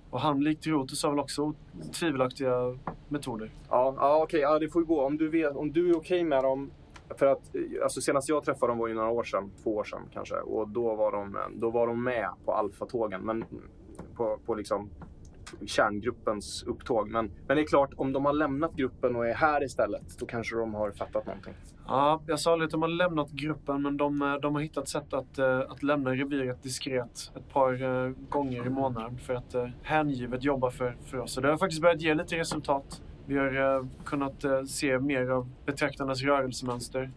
Speaker 6: Och han likt Rotus har väl också tvivelaktiga metoder.
Speaker 3: Ja, ja okej. Ja, det får ju gå. Om du, vet, om du är okej med dem. För att eh, alltså, senast jag träffade dem var ju några år sedan. Två år sedan kanske. Och då var de, eh, då var de med på alfatågen. Men på, på liksom kärngruppens upptåg. Men, men det är klart, om de har lämnat gruppen och är här istället, då kanske de har fattat någonting.
Speaker 6: Ja, jag sa lite att de har lämnat gruppen, men de, eh, de har hittat sätt att, eh, att lämna reviret diskret ett par eh, gånger i månaden för att hängivet jobba för, för oss. Och det har faktiskt börjat ge lite resultat. Vi har kunnat se mer av betraktarnas rörelsemönster,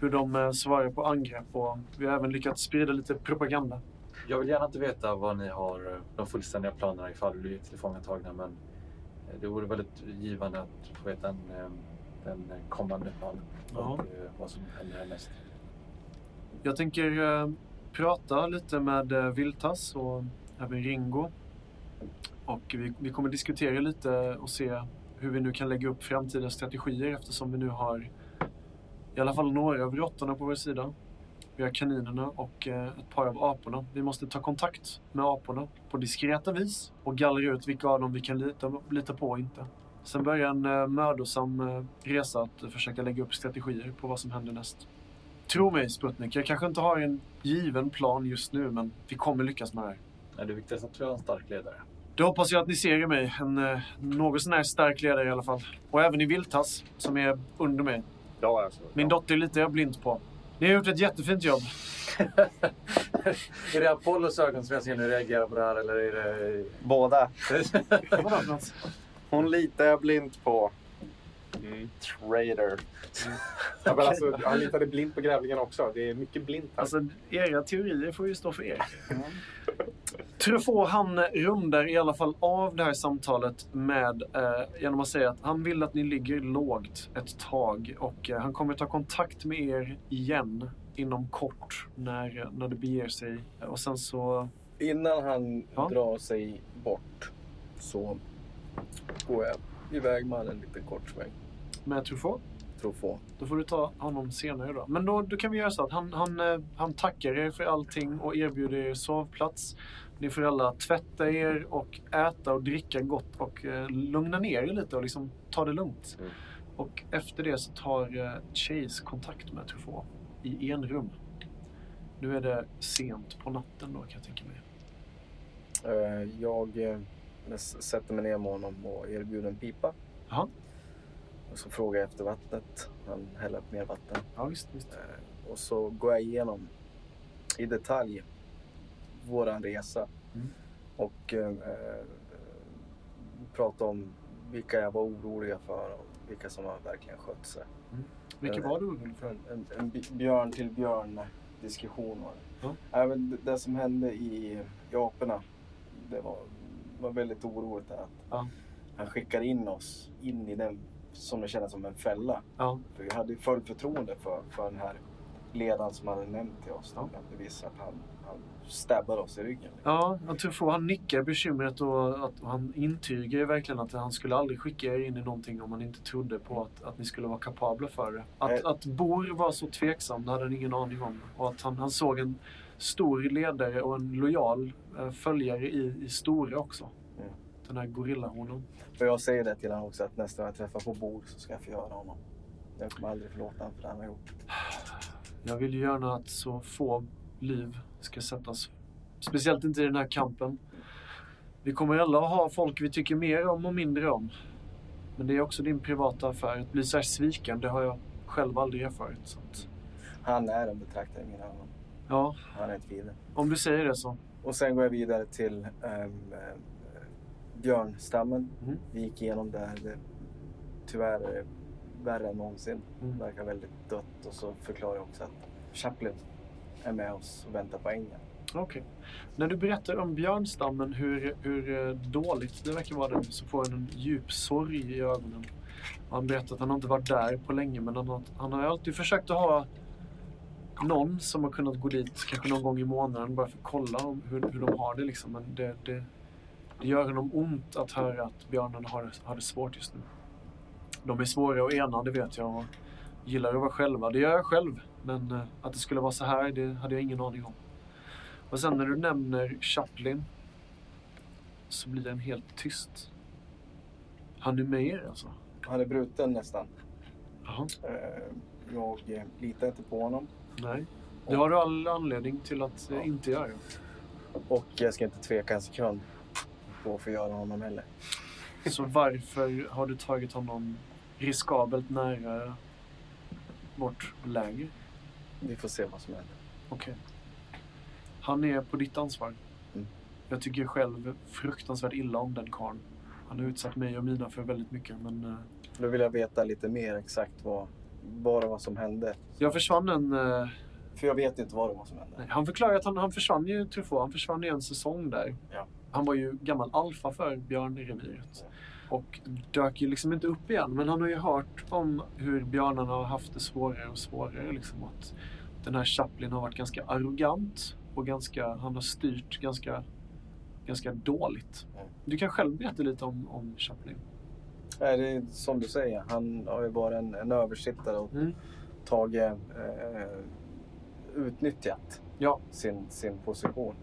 Speaker 6: hur de svarar på angrepp och vi har även lyckats sprida lite propaganda.
Speaker 1: Jag vill gärna inte veta vad ni har eh, de fullständiga planerna ifall vi blir tillfångatagna men eh, det vore väldigt givande att få veta den, eh, den kommande planen
Speaker 6: Ja.
Speaker 1: och vad som händer härnäst.
Speaker 6: Jag tänker eh, prata lite med eh, Viltas och även Ringo. Och vi, vi kommer diskutera lite och se hur vi nu kan lägga upp framtida strategier eftersom vi nu har i alla fall några av råttorna på vår sida. Vi har kaninerna och eh, ett par av aporna. Vi måste ta kontakt med aporna på diskreta vis och gallra ut vilka av dem vi kan lita, lita på och inte. Sen börjar en eh, mödosam eh, resa att försöka lägga upp strategier på vad som händer näst. Tro mig Sputnik, jag kanske inte har en given plan just nu men vi kommer lyckas med det här.
Speaker 1: Nej, det viktigaste är att du är en stark ledare.
Speaker 6: Det hoppas jag att ni ser i mig. En eh, något sån här stark ledare i alla fall. Och även i Viltas, som är under mig.
Speaker 3: Ja, alltså.
Speaker 6: Min dotter litar jag blint på. Ni har gjort ett jättefint jobb.
Speaker 1: är det Apollos ögon som jag ser nu reagerar på det här eller är det...
Speaker 7: Båda. Hon litar jag blint på.
Speaker 3: Mm.
Speaker 7: Trader.
Speaker 3: Ja, men alltså, han litade blint på grävlingarna också. Det är mycket blint här.
Speaker 6: Alltså, era teorier får ju stå för er. Truffaut han rundar i alla fall av det här samtalet med, eh, genom att säga att han vill att ni ligger lågt ett tag och eh, han kommer ta kontakt med er igen inom kort när, när det beger sig. Och sen så...
Speaker 4: Innan han
Speaker 6: Ja.
Speaker 4: drar sig bort så går jag iväg med en liten kort sväng.
Speaker 6: Med Truffaut.
Speaker 4: Truffaut.
Speaker 6: Då får du ta honom senare då. Men då, då kan vi göra så att han, han, eh, han tackar er för allting och erbjuder er sovplats. Ni får alla tvätta er och äta och dricka gott och eh, lugna ner er lite och liksom ta det lugnt.
Speaker 3: Mm.
Speaker 6: Och efter det så tar eh, Chase kontakt med Truffaut i enrum. Nu är det sent på natten då kan jag tänka mig.
Speaker 4: Eh, Jag eh, sätter mig ner med honom och erbjuder en pipa.
Speaker 6: Jaha.
Speaker 4: Och så frågar jag efter vattnet. Han häller upp mer vatten.
Speaker 6: Ja, visst, visst.
Speaker 4: Eh, Och så går jag igenom i detalj våran resa.
Speaker 6: Mm.
Speaker 4: Och eh, pratar om vilka jag var oroliga för och vilka som har verkligen skött sig.
Speaker 6: Vilket
Speaker 4: Eh,
Speaker 6: var du orolig för?
Speaker 4: En, en, en björn till björn diskussion var det.
Speaker 6: Ja.
Speaker 4: Även det, det som hände i, i aporna, det var, var väldigt oroligt att
Speaker 6: Ja.
Speaker 4: han skickar in oss in i den som det kändes som en fälla.
Speaker 6: Ja.
Speaker 4: För vi hade fullt förtroende för, för den här ledaren som hade nämnt till oss.
Speaker 6: Ja.
Speaker 4: Det visade att han, han stabbade oss i ryggen.
Speaker 6: Ja, jag tror han nickar bekymret och att och han intygar ju verkligen att han skulle aldrig skicka er in i någonting om han inte trodde på att, att ni skulle vara kapabla för det. Att,
Speaker 4: Nej.
Speaker 6: att Bor var så tveksam, det hade han ingen aning om. Och att han, han såg en, stor ledare och en lojal eh, följare i, i Stora också.
Speaker 4: Mm.
Speaker 6: Den här gorillahonan.
Speaker 4: För jag säger det till honom också att nästa gång jag träffar på bord så ska jag förgöra honom. Jag kommer aldrig förlåta honom för det han har gjort.
Speaker 6: Jag vill ju gärna att så få liv ska sättas. Speciellt inte i den här kampen. Vi kommer alla att ha folk vi tycker mer om och mindre om. Men det är också din privata affär. Att bli så här sviken, det har jag själv aldrig erfarit. Så att,
Speaker 4: Han är en betraktare i mina ögon.
Speaker 6: ja,
Speaker 4: Han är ett vide.
Speaker 6: om du säger det så.
Speaker 4: Och sen går jag vidare till ehm, björnstammen.
Speaker 6: Mm.
Speaker 4: Vi gick igenom det här. Det, tyvärr är det värre än någonsin.
Speaker 6: Mm.
Speaker 4: Verkar väldigt dött. Och så förklarar jag också att Chaplin är med oss och väntar på ängen.
Speaker 6: Okej. När du berättar om björnstammen, hur, hur eh, dåligt det verkar vara där, så får han en djup sorg i ögonen. Han berättar att han inte varit där på länge, men han har, han har alltid försökt att ha någon som har kunnat gå dit, kanske någon gång i månaden, bara för att kolla om hur, hur de har det. Liksom. Men det, det, det gör honom ont att höra att björnarna har, har det svårt just nu. De är svåra att ena, det vet jag. Och gillar att vara själva, det gör jag själv. Men eh, att det skulle vara så här, det hade jag ingen aning om. Och sen när du nämner Chaplin så blir den helt tyst. Han är med er alltså?
Speaker 4: Han är bruten nästan.
Speaker 6: Jaha.
Speaker 4: Eh, Jag eh, litar inte på honom.
Speaker 6: Nej. Det har du all anledning till att
Speaker 4: Ja.
Speaker 6: inte göra.
Speaker 4: Och jag ska inte tveka en sekund på att förgöra honom heller.
Speaker 6: Så varför har du tagit honom riskabelt nära vårt läger?
Speaker 4: Vi får se vad som händer.
Speaker 6: Okej. Han är på ditt ansvar.
Speaker 4: Mm.
Speaker 6: Jag tycker själv fruktansvärt illa om den karln. Han har utsatt mig och mina för väldigt mycket, men eh,
Speaker 4: Då vill jag veta lite mer exakt vad, vad var som hände.
Speaker 6: jag försvann en... eh,
Speaker 4: För jag vet inte vad det var som hände.
Speaker 6: Nej, han förklarar att han, han försvann ju, Truffaut, han försvann i en säsong där.
Speaker 4: Ja.
Speaker 6: Han var ju gammal alfa för björnreviret. Och dök ju liksom inte upp igen. Men han har ju hört om hur björnarna har haft det svårare och svårare. Liksom att den här Chaplin har varit ganska arrogant och ganska, han har styrt ganska, ganska dåligt.
Speaker 4: Mm.
Speaker 6: Du kan själv berätta lite om, om Chaplin.
Speaker 4: Nej, det är som du säger. Han har ju varit en, en översittare och
Speaker 6: Mm.
Speaker 4: tagit, eh, utnyttjat
Speaker 6: Ja.
Speaker 4: sin, sin position.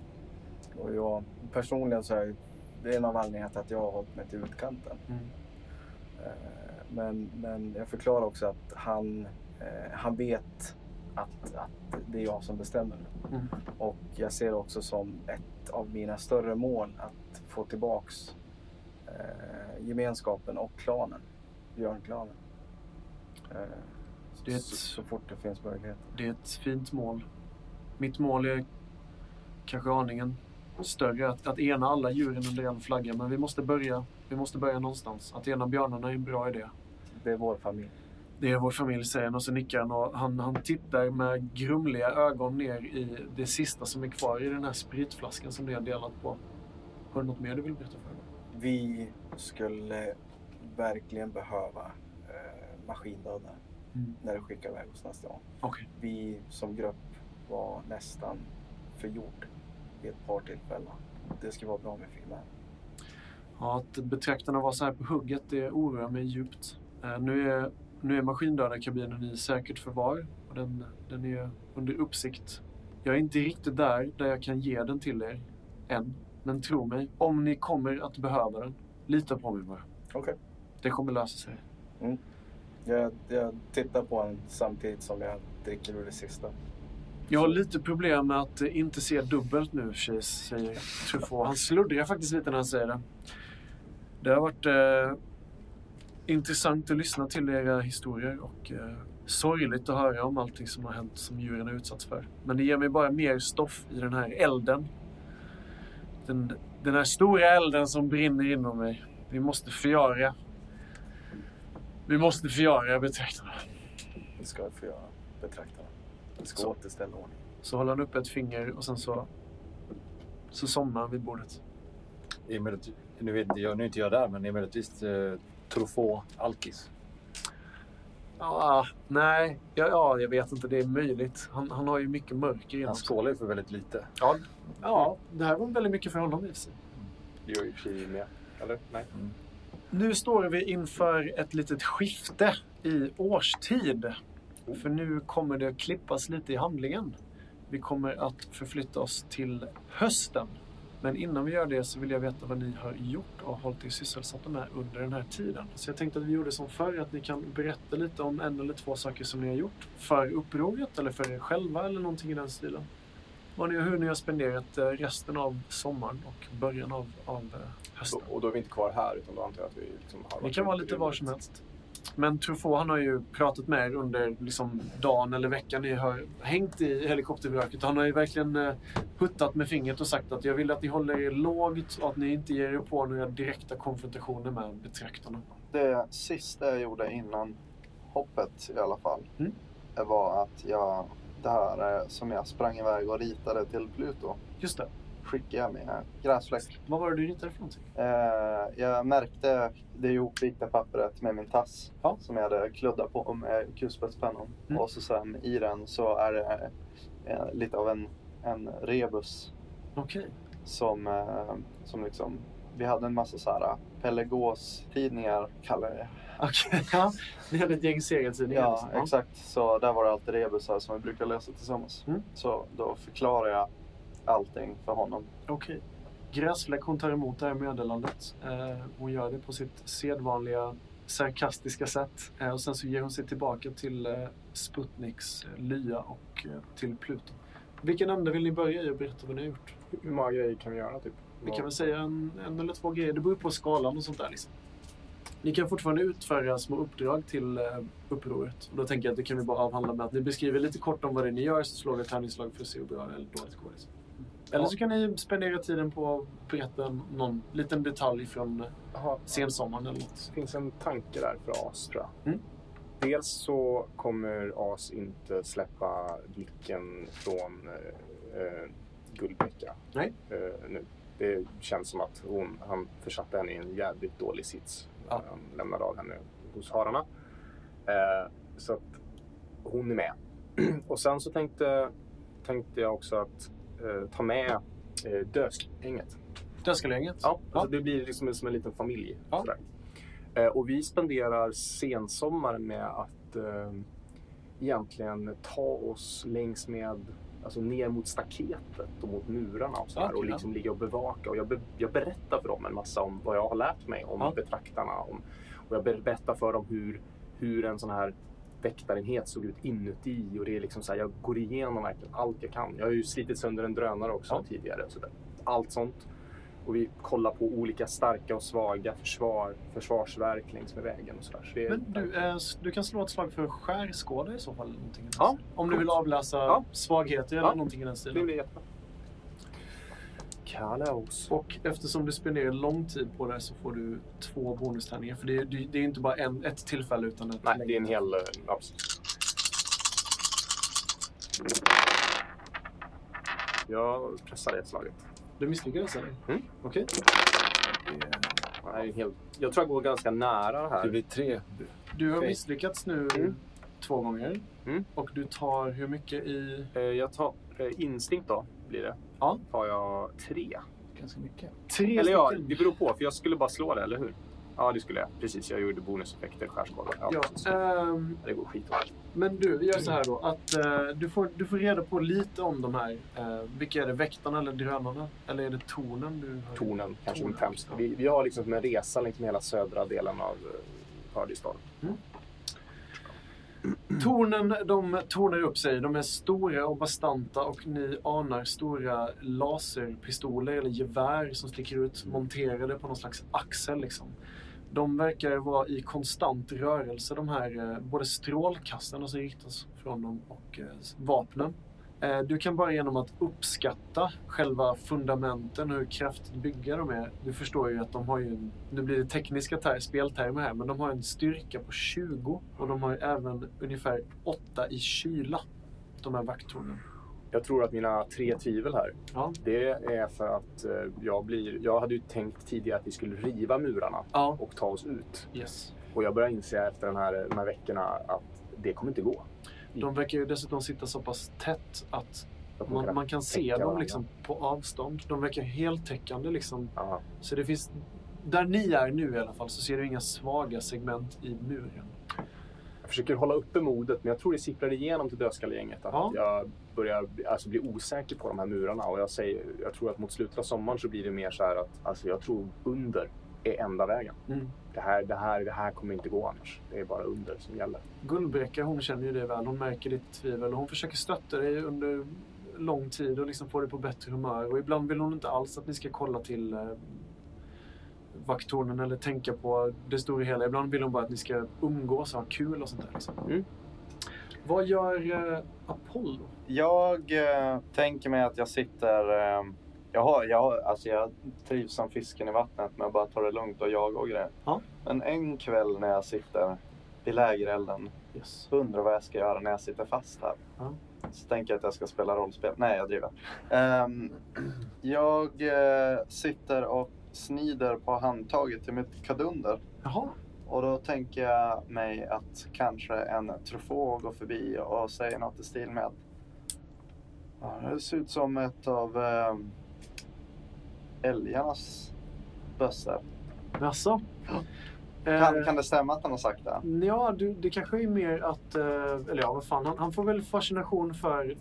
Speaker 4: Och jag personligen så är det en av anledningarna till att jag har hållit mig till utkanten.
Speaker 6: Mm.
Speaker 4: Eh, Men, men jag förklarar också att han, eh, han vet att, att det är jag som bestämmer.
Speaker 6: Mm.
Speaker 4: Och jag ser det också som ett av mina större mål att få tillbaks eh, gemenskapen och klanen. Björnklanen. Eh,
Speaker 6: Det är ett-
Speaker 4: så, så fort det finns möjlighet.
Speaker 6: Det är ett fint mål. Mitt mål är kanske aningen större. Att, att ena alla djuren under en flagga. Men vi måste börja, vi måste börja någonstans. Att ena björnarna är en bra idé.
Speaker 4: Det är vår familj.
Speaker 6: Det är vår familj, säger han och så nickar han. Och han, han tittar med grumliga ögon ner i det sista som är kvar i den här spritflaskan som ni har delat på. Har du något mer du vill berätta för mig?
Speaker 4: Vi skulle verkligen behöva eh, maskindödare
Speaker 6: Mm.
Speaker 4: när du skickar iväg oss nästa gång.
Speaker 6: Okej.
Speaker 4: Vi som grupp var nästan förgjord vid ett par tillfällen. Det skulle vara bra med filmer.
Speaker 6: Ja, att betraktarna var så här på hugget, det oroar mig djupt. Eh, nu är, nu är maskindödarkabinen i säkert förvar och den, den är under uppsikt. Jag är inte riktigt där, där jag kan ge den till er än. Men tro mig, om ni kommer att behöva den, lita på mig bara.
Speaker 4: Okej.
Speaker 6: Det kommer lösa sig.
Speaker 4: Jag, jag tittar på den samtidigt som jag dricker ur det sista.
Speaker 6: Jag har lite problem med att inte se dubbelt nu, tjej, säger Truffaut. Han sluddrar faktiskt lite när han säger det. Det har varit eh, intressant att lyssna till era historier och eh, sorgligt att höra om allting som har hänt som djuren har utsatts för. Men det ger mig bara mer stoff i den här elden. Den, den här stora elden som brinner inom mig. Vi måste förgöra. Vi måste förgöra betraktarna.
Speaker 4: Det ska jag få göra. Betraktarna. Vi ska
Speaker 6: Så.
Speaker 4: återställa ordning.
Speaker 6: Så håller han upp ett finger och sen så, så somnar han vid bordet.
Speaker 1: Emellertid, nu, vet jag, nu är inte jag där, men emellertid eh, Truffaut Alkis.
Speaker 6: Ja, nej, ja, ja, jag vet inte. Det är möjligt. Han, han har ju mycket mörker inom
Speaker 1: Han skålar ju för väldigt lite.
Speaker 6: Ja, ja, det här var väldigt mycket för honom i och för sig.
Speaker 3: Det gör ju i och för sig med. Eller? Nej.
Speaker 6: Nu står vi inför ett litet skifte i årstid. För nu kommer det klippas lite i handlingen. Vi kommer att förflytta oss till hösten. Men innan vi gör det så vill jag veta vad ni har gjort och hållit er sysselsatta med under den här tiden. Så jag tänkte att vi gjorde som förr, att ni kan berätta lite om en eller två saker som ni har gjort. För upproret eller för er själva eller någonting i den stilen. Vad ni, hur ni har spenderat eh, resten av sommaren och början av, av eh, hösten.
Speaker 3: Och då är vi inte kvar här, utan då antar jag att vi liksom har varit
Speaker 6: kan vara lite var som helst. Men Truffaut han har ju pratat med er under liksom, dagen eller veckan ni har hängt i helikoptervraket. Han har ju verkligen eh, puttat med fingret och sagt att jag vill att ni håller er lågt och att ni inte ger er på några direkta konfrontationer med betraktarna.
Speaker 7: Det sista jag gjorde innan hoppet i alla fall
Speaker 6: Mm.
Speaker 7: var att jag, det här eh, som jag sprang iväg och ritade till Pluto
Speaker 6: Just det.
Speaker 7: Skickade jag med gräsfläck.
Speaker 6: Vad var det du ritade för någonting?
Speaker 7: Eh, jag märkte det ihopvikta pappret med min tass
Speaker 6: Ja.
Speaker 7: som jag hade kluddat på med kulspetspennan.
Speaker 6: Mm.
Speaker 7: Och så sen i den så är det eh, lite av en, en rebus
Speaker 6: Okej.
Speaker 7: som, eh, som liksom, vi hade en massa så här Pelegos-tidningar kallar jag det.
Speaker 6: Okej, ja. Ni hade ett gäng serietidningar.
Speaker 7: Ja,
Speaker 6: liksom.
Speaker 7: exakt. Så där var det alltid rebusar som vi brukar läsa tillsammans.
Speaker 6: Mm.
Speaker 7: Så då förklarar jag allting för honom.
Speaker 6: Okej. Gräsfläck hon tar emot det här meddelandet. Eh, hon gör det på sitt sedvanliga sarkastiska sätt. Eh, och sen så ger hon sig tillbaka till eh, Sputniks eh, lya och eh, till Pluto. Vilken ände vill ni börja i och berätta vad ni har gjort?
Speaker 3: Hur många grejer kan vi göra? Typ?
Speaker 6: Vi kan väl säga en, en eller två grejer. Det beror på skalan och sånt där. Liksom. Ni kan fortfarande utföra små uppdrag till eh, upproret. Och då tänker jag att det kan vi bara avhandla med att ni beskriver lite kort om vad det är ni gör, så slår vi ett tärningsslag för att se hur bra eller dåligt det går. Liksom. Eller så kan ni spendera tiden på att berätta någon liten detalj från sensommaren eller något.
Speaker 3: Det finns en tanke där för AS tror jag.
Speaker 6: Mm.
Speaker 3: Dels så kommer AS inte släppa blicken från eh, Guldbäcka
Speaker 6: Nej.
Speaker 3: eh, nu. Det känns som att hon, han försatte henne i en jävligt dålig sits när
Speaker 6: Ja.
Speaker 3: han lämnade av henne hos hararna. Eh, så att hon är med. Och sen så tänkte, tänkte jag också att ta med eh, Dödsgänget.
Speaker 6: Dödskallegänget?
Speaker 3: Ja, alltså det blir liksom som en liten familj.
Speaker 6: Ja.
Speaker 3: Eh, och vi spenderar sensommaren med att eh, egentligen ta oss längs med Alltså ner mot staketet och mot murarna och, sådär,
Speaker 6: Okej,
Speaker 3: och
Speaker 6: ja.
Speaker 3: liksom ligga och bevaka. Och jag, be, jag berättar för dem en massa om vad jag har lärt mig om
Speaker 6: Ja.
Speaker 3: betraktarna. Om, och jag ber- berättar för dem hur, hur en sån här väktarenhet såg ut inuti. Och det är liksom så här, jag går igenom verkligen allt jag kan. Jag har ju slitit sönder en drönare också
Speaker 6: Ja.
Speaker 3: tidigare. Så där. Allt sånt. Och vi kollar på olika starka och svaga försvar, försvarsverk längs med vägen och sådär. Så det är,
Speaker 6: Men du, eh, du kan slå ett slag för skärskåda i så fall. Någonting
Speaker 3: Ja.
Speaker 6: Om du
Speaker 3: coolt.
Speaker 6: vill avläsa
Speaker 3: Ja.
Speaker 6: svagheter eller
Speaker 3: Ja.
Speaker 6: någonting i den
Speaker 3: det
Speaker 6: stilen.
Speaker 3: blir jättebra. Kalas.
Speaker 6: Och eftersom du spenderar lång tid på det så får du två bonustärningar. För det är, det är inte bara en, ett tillfälle utan ett
Speaker 3: Nej, det är en hel... eh, Ja, precis. Jag pressar det slaget.
Speaker 6: Du misslyckades eller?
Speaker 3: Mm.
Speaker 6: Okej.
Speaker 3: Det här är en hel... Jag tror jag går ganska nära det här.
Speaker 1: Det blir tre.
Speaker 6: Du har misslyckats nu
Speaker 3: Mm.
Speaker 6: två gånger.
Speaker 3: Mm.
Speaker 6: Och du tar hur mycket i...
Speaker 3: Eh, Jag tar eh, instinkt då, blir det.
Speaker 6: Ja.
Speaker 3: Tar jag tre.
Speaker 1: Ganska mycket.
Speaker 6: Tre
Speaker 3: Eller ja, det beror på, för jag skulle bara slå det, eller hur? Ja, det skulle jag. Precis, jag gjorde bonuseffekter, skärskålar. Ja,
Speaker 6: Ja, ehm,
Speaker 3: Det går skitbra.
Speaker 6: men du, vi gör så här då. Att eh, du, får, du får reda på lite om de här. Eh, vilka är det? Väktarna eller drönarna? Eller är det tornen du har?
Speaker 3: Tornen kanske
Speaker 6: Tornen,
Speaker 3: främst. Vi, vi har liksom som en resa längs med hela södra delen av eh, Paradisdal.
Speaker 6: Tornen de tornar upp sig. De är stora och bastanta och ni anar stora laserpistoler eller gevär som sticker ut monterade på någon slags axel. Liksom. De verkar vara i konstant rörelse de här eh, både strålkastarna som riktas från dem och eh, vapnen. Eh, Du kan bara genom att uppskatta själva fundamenten och hur kraftigt byggda de är. Du förstår ju att de har ju, nu blir det tekniska ter- speltermer här, men de har en styrka på 20 och de har även ungefär 8 i kyla. De här vakttornen.
Speaker 3: Jag tror att mina tre tvivel här,
Speaker 6: Ja.
Speaker 3: det är för att eh, jag blir... Jag hade ju tänkt tidigare att vi skulle riva murarna
Speaker 6: Ja.
Speaker 3: och ta oss ut.
Speaker 6: Yes.
Speaker 3: Och jag börjar inse efter den här, de här veckorna att det kommer inte gå.
Speaker 6: De verkar ju dessutom sitta så pass tätt att
Speaker 3: Jag
Speaker 6: man, man kan se dem liksom på avstånd. De verkar heltäckande liksom. Så det finns... Där ni är nu i alla fall så ser du inga svaga segment i muren.
Speaker 3: försöker hålla uppe modet, men jag tror det sipprar igenom till dödskallegänget att
Speaker 6: Ja.
Speaker 3: jag börjar alltså, bli osäker på de här murarna. Och jag, säger, jag tror att mot slutet av sommaren så blir det mer så här att alltså, jag tror under är enda vägen.
Speaker 6: Mm.
Speaker 3: Det, här, det, här, det här kommer inte gå annars. Det är bara under som gäller.
Speaker 6: Gullbräcka, hon känner ju det väl. Hon märker ditt tvivel och hon försöker stötta dig under lång tid och liksom få dig på bättre humör. Och ibland vill hon inte alls att ni ska kolla till eh, vakttornen eller tänka på det stora hela. Ibland vill hon bara att ni ska umgås och ha kul och sånt där. Liksom.
Speaker 3: Mm.
Speaker 6: Vad gör eh, Apollo?
Speaker 7: Jag eh, tänker mig att jag sitter... Jag, har, jag, har, alltså jag trivs som fisken i vattnet med att bara ta det lugnt och jaga och grejer.
Speaker 6: Ja.
Speaker 7: Men en kväll när jag sitter vid lägerelden
Speaker 6: Yes.
Speaker 7: undrar vad jag ska göra när jag sitter fast här.
Speaker 6: Ja.
Speaker 7: Så tänker jag att jag ska spela rollspel. Nej, jag driver. Ehm, jag eh, sitter och snider på handtaget till mitt kadunder.
Speaker 6: Jaha.
Speaker 7: Och då tänker jag mig att kanske en trufå går förbi och säger något i stil med att "Ja, det ser ut som ett av eh, älgarnas bössor.
Speaker 6: Jaså?
Speaker 7: Kan,
Speaker 6: Eh,
Speaker 7: kan det stämma att han har sagt det?
Speaker 6: Ja, du, det kanske är mer att... eh, Eller ja, vad fan. Han, han får väl fascination för,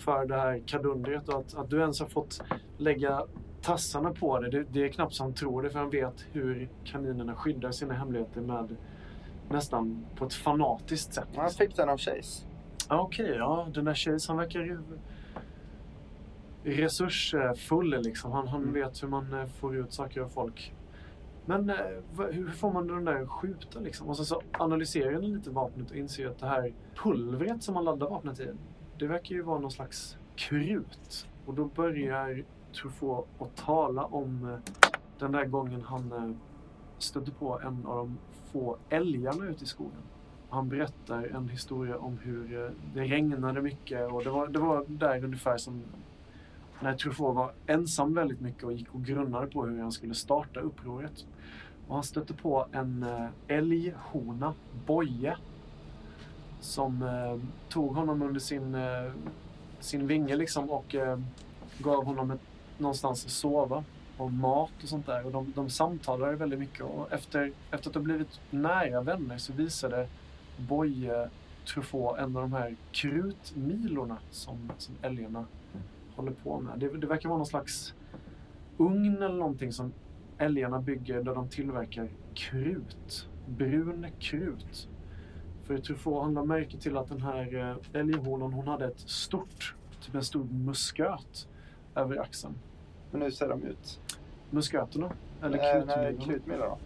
Speaker 6: för det här kadundret och att, att du ens har fått lägga tassarna på det. det. Det är knappt så han tror det, för han vet hur kaninerna skyddar sina hemligheter med nästan på ett fanatiskt sätt.
Speaker 7: Han fick den av Chase.
Speaker 6: Okej, ja. Den där tjejen, han verkar ju resursfull liksom. Han, han
Speaker 7: Mm.
Speaker 6: vet hur man eh, får ut saker av folk. Men eh, hur får man den där skjuta liksom? Och sen så analyserar ni lite vapnet och inser att det här pulvret som man laddar vapnet i, det verkar ju vara någon slags krut. Och då börjar Truffaut att tala om eh, den där gången han stötte på en av de få älgarna ute i skogen. Han berättar en historia om hur det regnade mycket och det var, det var där ungefär som när Truffaut var ensam väldigt mycket och gick och grunnade på hur han skulle starta upproret. Och han stötte på en eh, älghona, Boje, som eh, tog honom under sin, eh, sin vinge liksom och eh, gav honom ett, någonstans att sova och mat och sånt där. Och de, de samtalade väldigt mycket och efter, efter att ha blivit nära vänner så visade Boje Truffaut en av de här krutmilorna som, som älgarna håller på med. Det, det verkar vara någon slags ugn eller någonting som älgarna bygger där de tillverkar krut. Brun krut. För Truffaut han lade märke till att den här eh, älghonan hon hade ett stort, typ en stor musköt över axeln.
Speaker 7: Men hur ser de ut?
Speaker 6: Musköterna? Eller
Speaker 7: krutmilor då?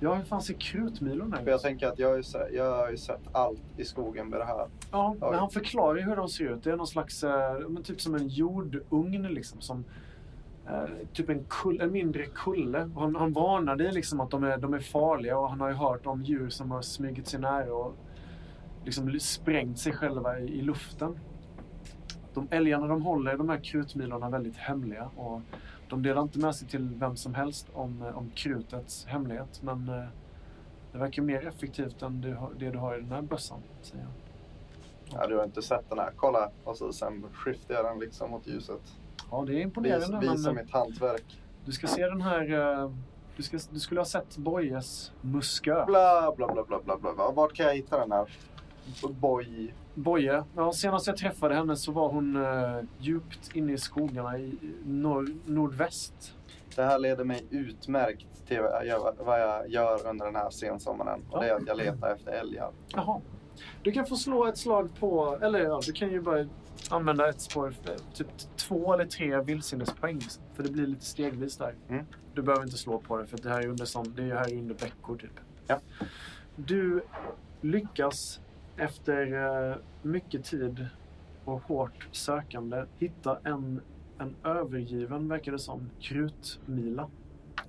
Speaker 6: Ja, hur fan ser krutmilorna
Speaker 7: För jag
Speaker 6: ut?
Speaker 7: tänker att jag har, ju sett, jag har ju sett allt i skogen med det här.
Speaker 6: Ja, men han förklarar ju hur de ser ut. Det är någon slags, eh, men typ som en jordugn liksom. Som, eh, typ en, kull, en mindre kulle. Han, han varnar dig liksom att de är, de är farliga och han har ju hört om djur som har smugit sig nära och liksom sprängt sig själva i, i luften. De älgarna de håller de här krutmilorna väldigt hemliga. Och de delar inte med sig till vem som helst om, eh, om krutets hemlighet. Men eh, det verkar mer effektivt än det, har- det du har i den här bössan, säger jag.
Speaker 7: Ja, du har inte sett den här. Kolla! Och så sen skiftar jag den liksom mot ljuset.
Speaker 6: Ja, det är
Speaker 7: Vis,
Speaker 6: imponerande.
Speaker 7: visa
Speaker 6: men,
Speaker 7: mitt hantverk.
Speaker 6: du ska se den här... eh, Du, ska, du skulle ha sett Bojes musköt.
Speaker 7: Bla, bla, bla, bla, bla, bla. Vart kan jag hitta den här? Boy.
Speaker 6: Boje, ja, senast jag träffade henne så var hon eh, djupt inne i skogarna i norr, nordväst.
Speaker 7: Det här leder mig utmärkt till vad jag gör, under den här sensommaren. Och det är att jag letar efter älgar.
Speaker 6: Jaha. Du kan få slå ett slag på... Eller ja, du kan ju bara använda ett spår. eh, Typ två eller tre vildsinnespoäng. För det blir lite stegvis där.
Speaker 7: Mm.
Speaker 6: Du behöver inte slå på det för det här är under, som, det är här under veckor typ.
Speaker 7: Ja.
Speaker 6: Du lyckas efter eh, mycket tid och hårt sökande hitta en, en övergiven, verkar det som, krutmila.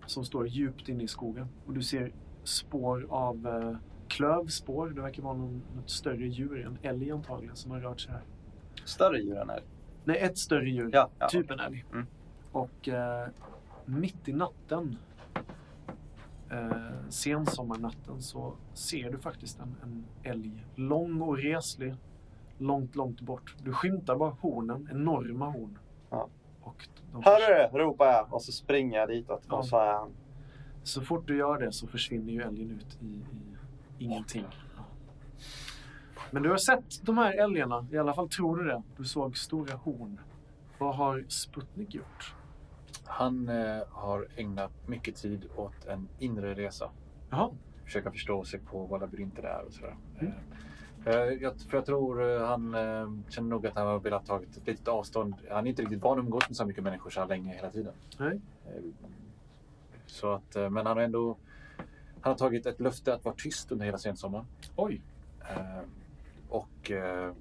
Speaker 6: Som står djupt inne i skogen. Och du ser spår av eh, klövspår. Det verkar vara någon, något större djur, en älg antagligen, som har rört sig här.
Speaker 7: Större djur än älg.
Speaker 6: Nej, ett större djur.
Speaker 7: Ja, ja.
Speaker 6: Typ en älg.
Speaker 7: Mm.
Speaker 6: Och eh, mitt i natten, eh, sensommarnatten, så ser du faktiskt en, en älg. Lång och reslig, långt, långt bort. Du skymtar bara hornen, enorma horn.
Speaker 7: Ja.
Speaker 6: Och de
Speaker 7: Hörru! ropar jag och så springer jag ditåt.
Speaker 6: Ja.
Speaker 7: Och så är han.
Speaker 6: Så fort du gör det så försvinner ju älgen ut i, i ingenting. Men du har sett de här älgarna, i alla fall tror du det. Du såg stora horn. Vad har Sputnik gjort?
Speaker 1: Han eh, har ägnat mycket tid åt en inre resa.
Speaker 6: Jaha,
Speaker 1: Försöka förstå sig på vad labyrinter är och sådär.
Speaker 6: Mm.
Speaker 1: Eh, jag, för jag tror eh, han eh, känner nog att han har velat ta ett litet avstånd. Han är inte riktigt van att umgås med så mycket människor så här länge hela tiden.
Speaker 6: nej.
Speaker 1: Eh, Så att, eh, men han har ändå han har tagit ett löfte att vara tyst under hela sensommaren.
Speaker 6: Oj.
Speaker 1: Eh, och eh,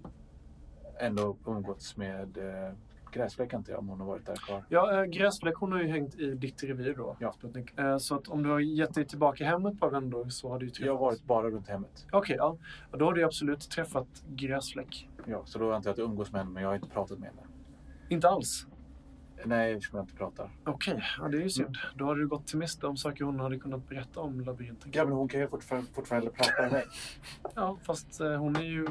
Speaker 1: ändå umgåtts med eh, Gräsfläck inte jag om hon har varit där kvar.
Speaker 6: Ja, äh, Gräsfläck hon har ju hängt i ditt revir då,
Speaker 1: Ja.
Speaker 6: Eh, så att om du har gett dig tillbaka hem ett par vändor så har du ju träffat...
Speaker 1: Jag har varit bara runt hemmet.
Speaker 6: Okej, ja. Och Då har du absolut träffat Gräsfläck.
Speaker 1: Ja, så då antar jag att jag umgås med henne men jag har inte pratat med henne.
Speaker 6: Inte alls?
Speaker 1: Nej, eftersom jag inte pratar.
Speaker 6: Okej, ja, det är ju synd. Då hade du gått till miste om saker hon hade kunnat berätta om labyrinten.
Speaker 1: Ja, men hon kan ju fortfarande, fortfarande prata med mig.
Speaker 6: Ja, fast eh, hon är ju...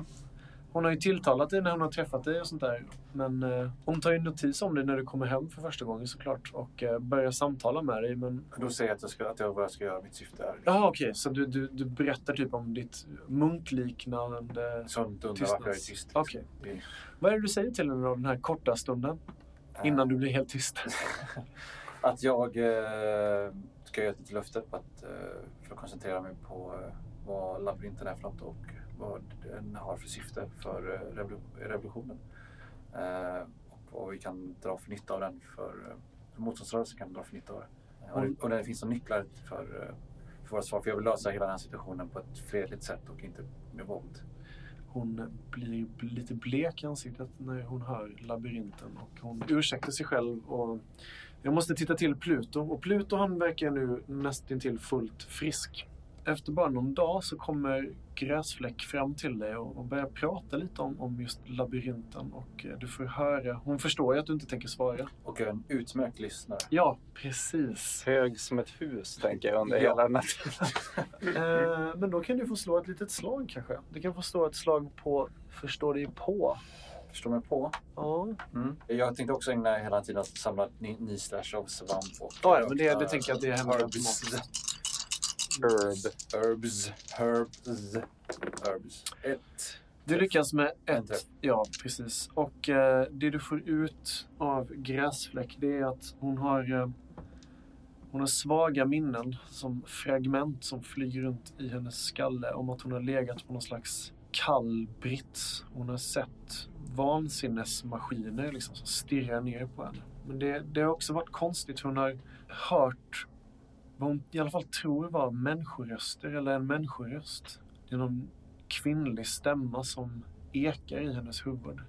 Speaker 6: Hon har ju tilltalat dig när hon har träffat dig och sånt där. Men eh, hon tar ju notis om dig när du kommer hem för första gången såklart. Och eh, börjar samtala med dig. Men...
Speaker 1: Då säger jag att jag, ska, att jag vad jag ska göra. Mitt syfte är.
Speaker 6: Jaha, okej. Så du, du, du berättar typ om ditt munkliknande...
Speaker 1: Sånt undrar
Speaker 6: Tystnads-
Speaker 1: varför jag är tyst. liksom.
Speaker 6: Okej.
Speaker 1: Det-
Speaker 6: Vad är det du säger till henne då, den här korta stunden? Innan du blir helt tyst.
Speaker 1: Att jag eh, ska göra ett löfte på att, eh, för att koncentrera mig på eh, vad labyrinten är för något och vad den har för syfte för eh, revolu- revolutionen. Eh, och vad vi kan dra för nytta av den för, eh, för motståndsrörelsen kan dra för nytta av det. Eh, och, det- och när det finns några nycklar för, eh, för våra svar. För jag vill lösa hela den här situationen på ett fredligt sätt och inte med våld.
Speaker 6: Hon blir lite blek i ansiktet när hon hör labyrinten och hon ursäktar sig själv. Och jag måste titta till Pluto och Pluto han verkar nu nästintill fullt frisk. Efter bara någon dag så kommer Gräsfläck fram till dig och och börjar prata lite om, om just labyrinten och eh, du får höra. Hon förstår ju att du inte tänker svara.
Speaker 1: Och är en utmärkt lyssnare.
Speaker 6: Ja, precis.
Speaker 7: Hög som ett hus, tänker jag, under
Speaker 1: Ja.
Speaker 7: hela den här tiden.
Speaker 6: Eh, men då kan du få slå ett litet slag kanske. Du kan få slå ett slag på förstå dig på.
Speaker 1: Förstår mig på?
Speaker 6: Ja,
Speaker 1: Mm. Jag tänkte också ägna hela tiden att samla ny, ny stash av svamp och
Speaker 6: Ja, ja, men det- det tänker jag att det händer
Speaker 1: herbs.
Speaker 7: Herb.
Speaker 1: Herbs. Herbs. Herbs. Ett.
Speaker 6: Du lyckas med ett. Ja, precis. Och eh, det du får ut av Gräsfläck det är att hon har, eh, hon har svaga minnen som fragment som flyger runt i hennes skalle om att hon har legat på någon slags kall brits. Hon har sett vansinnesmaskiner liksom, som stirrar ner på henne. Men det, det har också varit konstigt. Hon har hört vad hon i alla fall tror var människoröster eller en människoröst. Det är någon kvinnlig stämma som ekar i hennes huvud.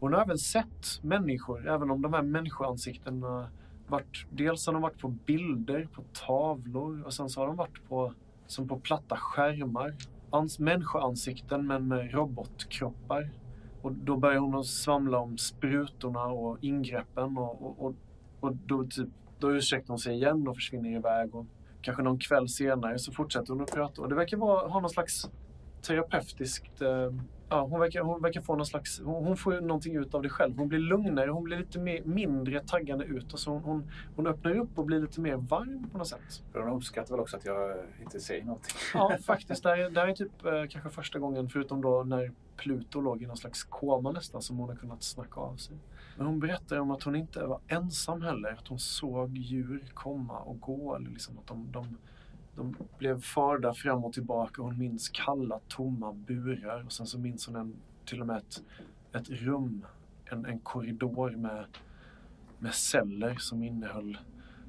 Speaker 6: Hon har även sett människor, även om de här människoansiktena varit, dels har de varit på bilder, på tavlor och sen så har de varit på, som på platta skärmar. Ans, människoansikten men med robotkroppar. Och då börjar hon att svamla om sprutorna och ingreppen och, och, och, och då, typ, då ursäktar hon sig igen och försvinner iväg. Och kanske någon kväll senare så fortsätter hon att prata. Och det verkar vara, ha någon slags terapeutiskt... Eh, ja, hon, verkar, hon verkar få någon slags... Hon, hon får någonting ut av det själv. Hon blir lugnare, hon blir lite mer, mindre taggande ut. Och så hon, hon, hon öppnar upp och blir lite mer varm på något sätt.
Speaker 1: De uppskattar väl också att jag inte säger någonting.
Speaker 6: Ja, faktiskt. Det här, är- det här är typ eh, kanske första gången, förutom då när Pluto låg i någon slags koma nästan, som hon har kunnat snacka av sig. Men hon berättar om att hon inte var ensam heller. Att hon såg djur komma och gå. Eller liksom att de, de, de blev farda fram och tillbaka. Hon minns kalla, tomma burar. Och sen så minns hon en, till och med ett, ett rum, en, en korridor med, med celler som innehöll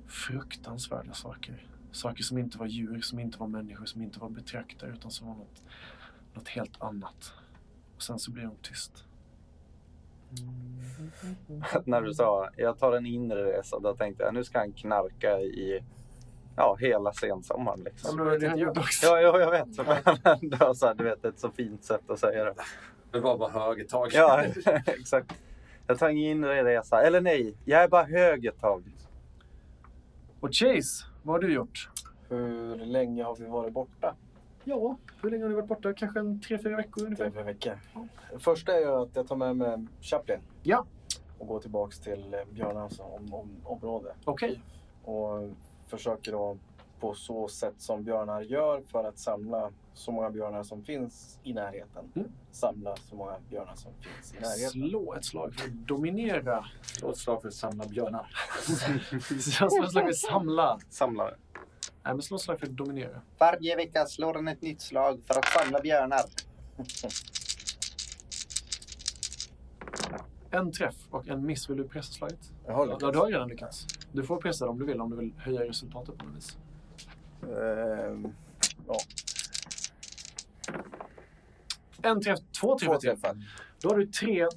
Speaker 6: fruktansvärda saker. Saker som inte var djur, som inte var människor, som inte var betraktare utan som var något, något helt annat. Och sen så blir hon tyst.
Speaker 7: När du sa jag tar en inre resa, då tänkte jag nu ska han knarka i ja, hela sensommaren.
Speaker 6: Ja,
Speaker 7: Liksom.
Speaker 6: men det han gjorde också.
Speaker 7: Ja, ja, jag vet. Men det var så här, du vet, ett så fint sätt att säga det.
Speaker 1: Det var bara hög ett tag.
Speaker 7: Ja, exakt. Jag tar ingen inre resa. Eller nej, jag är bara hög ett tag.
Speaker 6: Och Chase, vad har du gjort?
Speaker 4: Hur länge har vi varit borta?
Speaker 6: Ja, hur länge har ni varit borta? Kanske en tre, fyra veckor
Speaker 4: Tre,
Speaker 6: ungefär?
Speaker 4: fyra veckor. Det första är ju att jag tar med mig Chaplin.
Speaker 6: Ja.
Speaker 4: Och går tillbaks till eh, Björnans om, om, område.
Speaker 6: Okej.
Speaker 4: Och försöker då på så sätt som björnar gör för att samla så många björnar som finns i närheten.
Speaker 6: Mm.
Speaker 4: Samla så många björnar som finns i närheten.
Speaker 6: Slå ett slag för att dominera.
Speaker 1: Slå ett slag för att samla björnar.
Speaker 6: Slå ett slag för att samla.
Speaker 3: Samlare.
Speaker 6: Nej, men slå slag för att dominera.
Speaker 7: Varje vecka slår han ett nytt slag för att samla björnar.
Speaker 6: En träff och en miss. Vill du pressa slaget?
Speaker 4: Jag har
Speaker 6: Ja,
Speaker 4: lyckats.
Speaker 6: du har redan lyckats. Du får pressa det om du vill, om du vill höja resultatet på något vis.
Speaker 4: Ehm, ja,
Speaker 6: En träff, två träffar
Speaker 4: två
Speaker 6: till.
Speaker 4: träffar.
Speaker 6: Då har du tre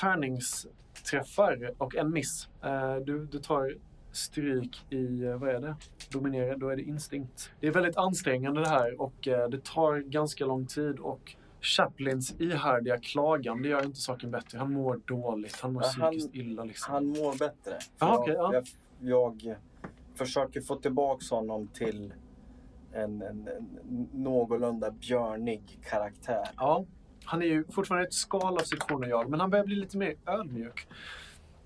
Speaker 6: tärningsträffar och en miss. Eh, Du, du tar stryk i, eh, vad är det? Dominera, då är det instinkt. Det är väldigt ansträngande det här och eh, det tar ganska lång tid och Chaplins ihärdiga klagan, det gör inte saken bättre. Han mår dåligt, han mår
Speaker 4: Ja, han-
Speaker 6: psykiskt illa liksom.
Speaker 4: Han mår bättre.
Speaker 6: Ah,
Speaker 4: jag,
Speaker 6: okej, ja.
Speaker 4: jag, jag försöker få tillbaka honom till en, en, en någorlunda björnig karaktär.
Speaker 6: Ja, han är ju fortfarande ett skal av sitt forna jag, men han börjar bli lite mer ödmjuk.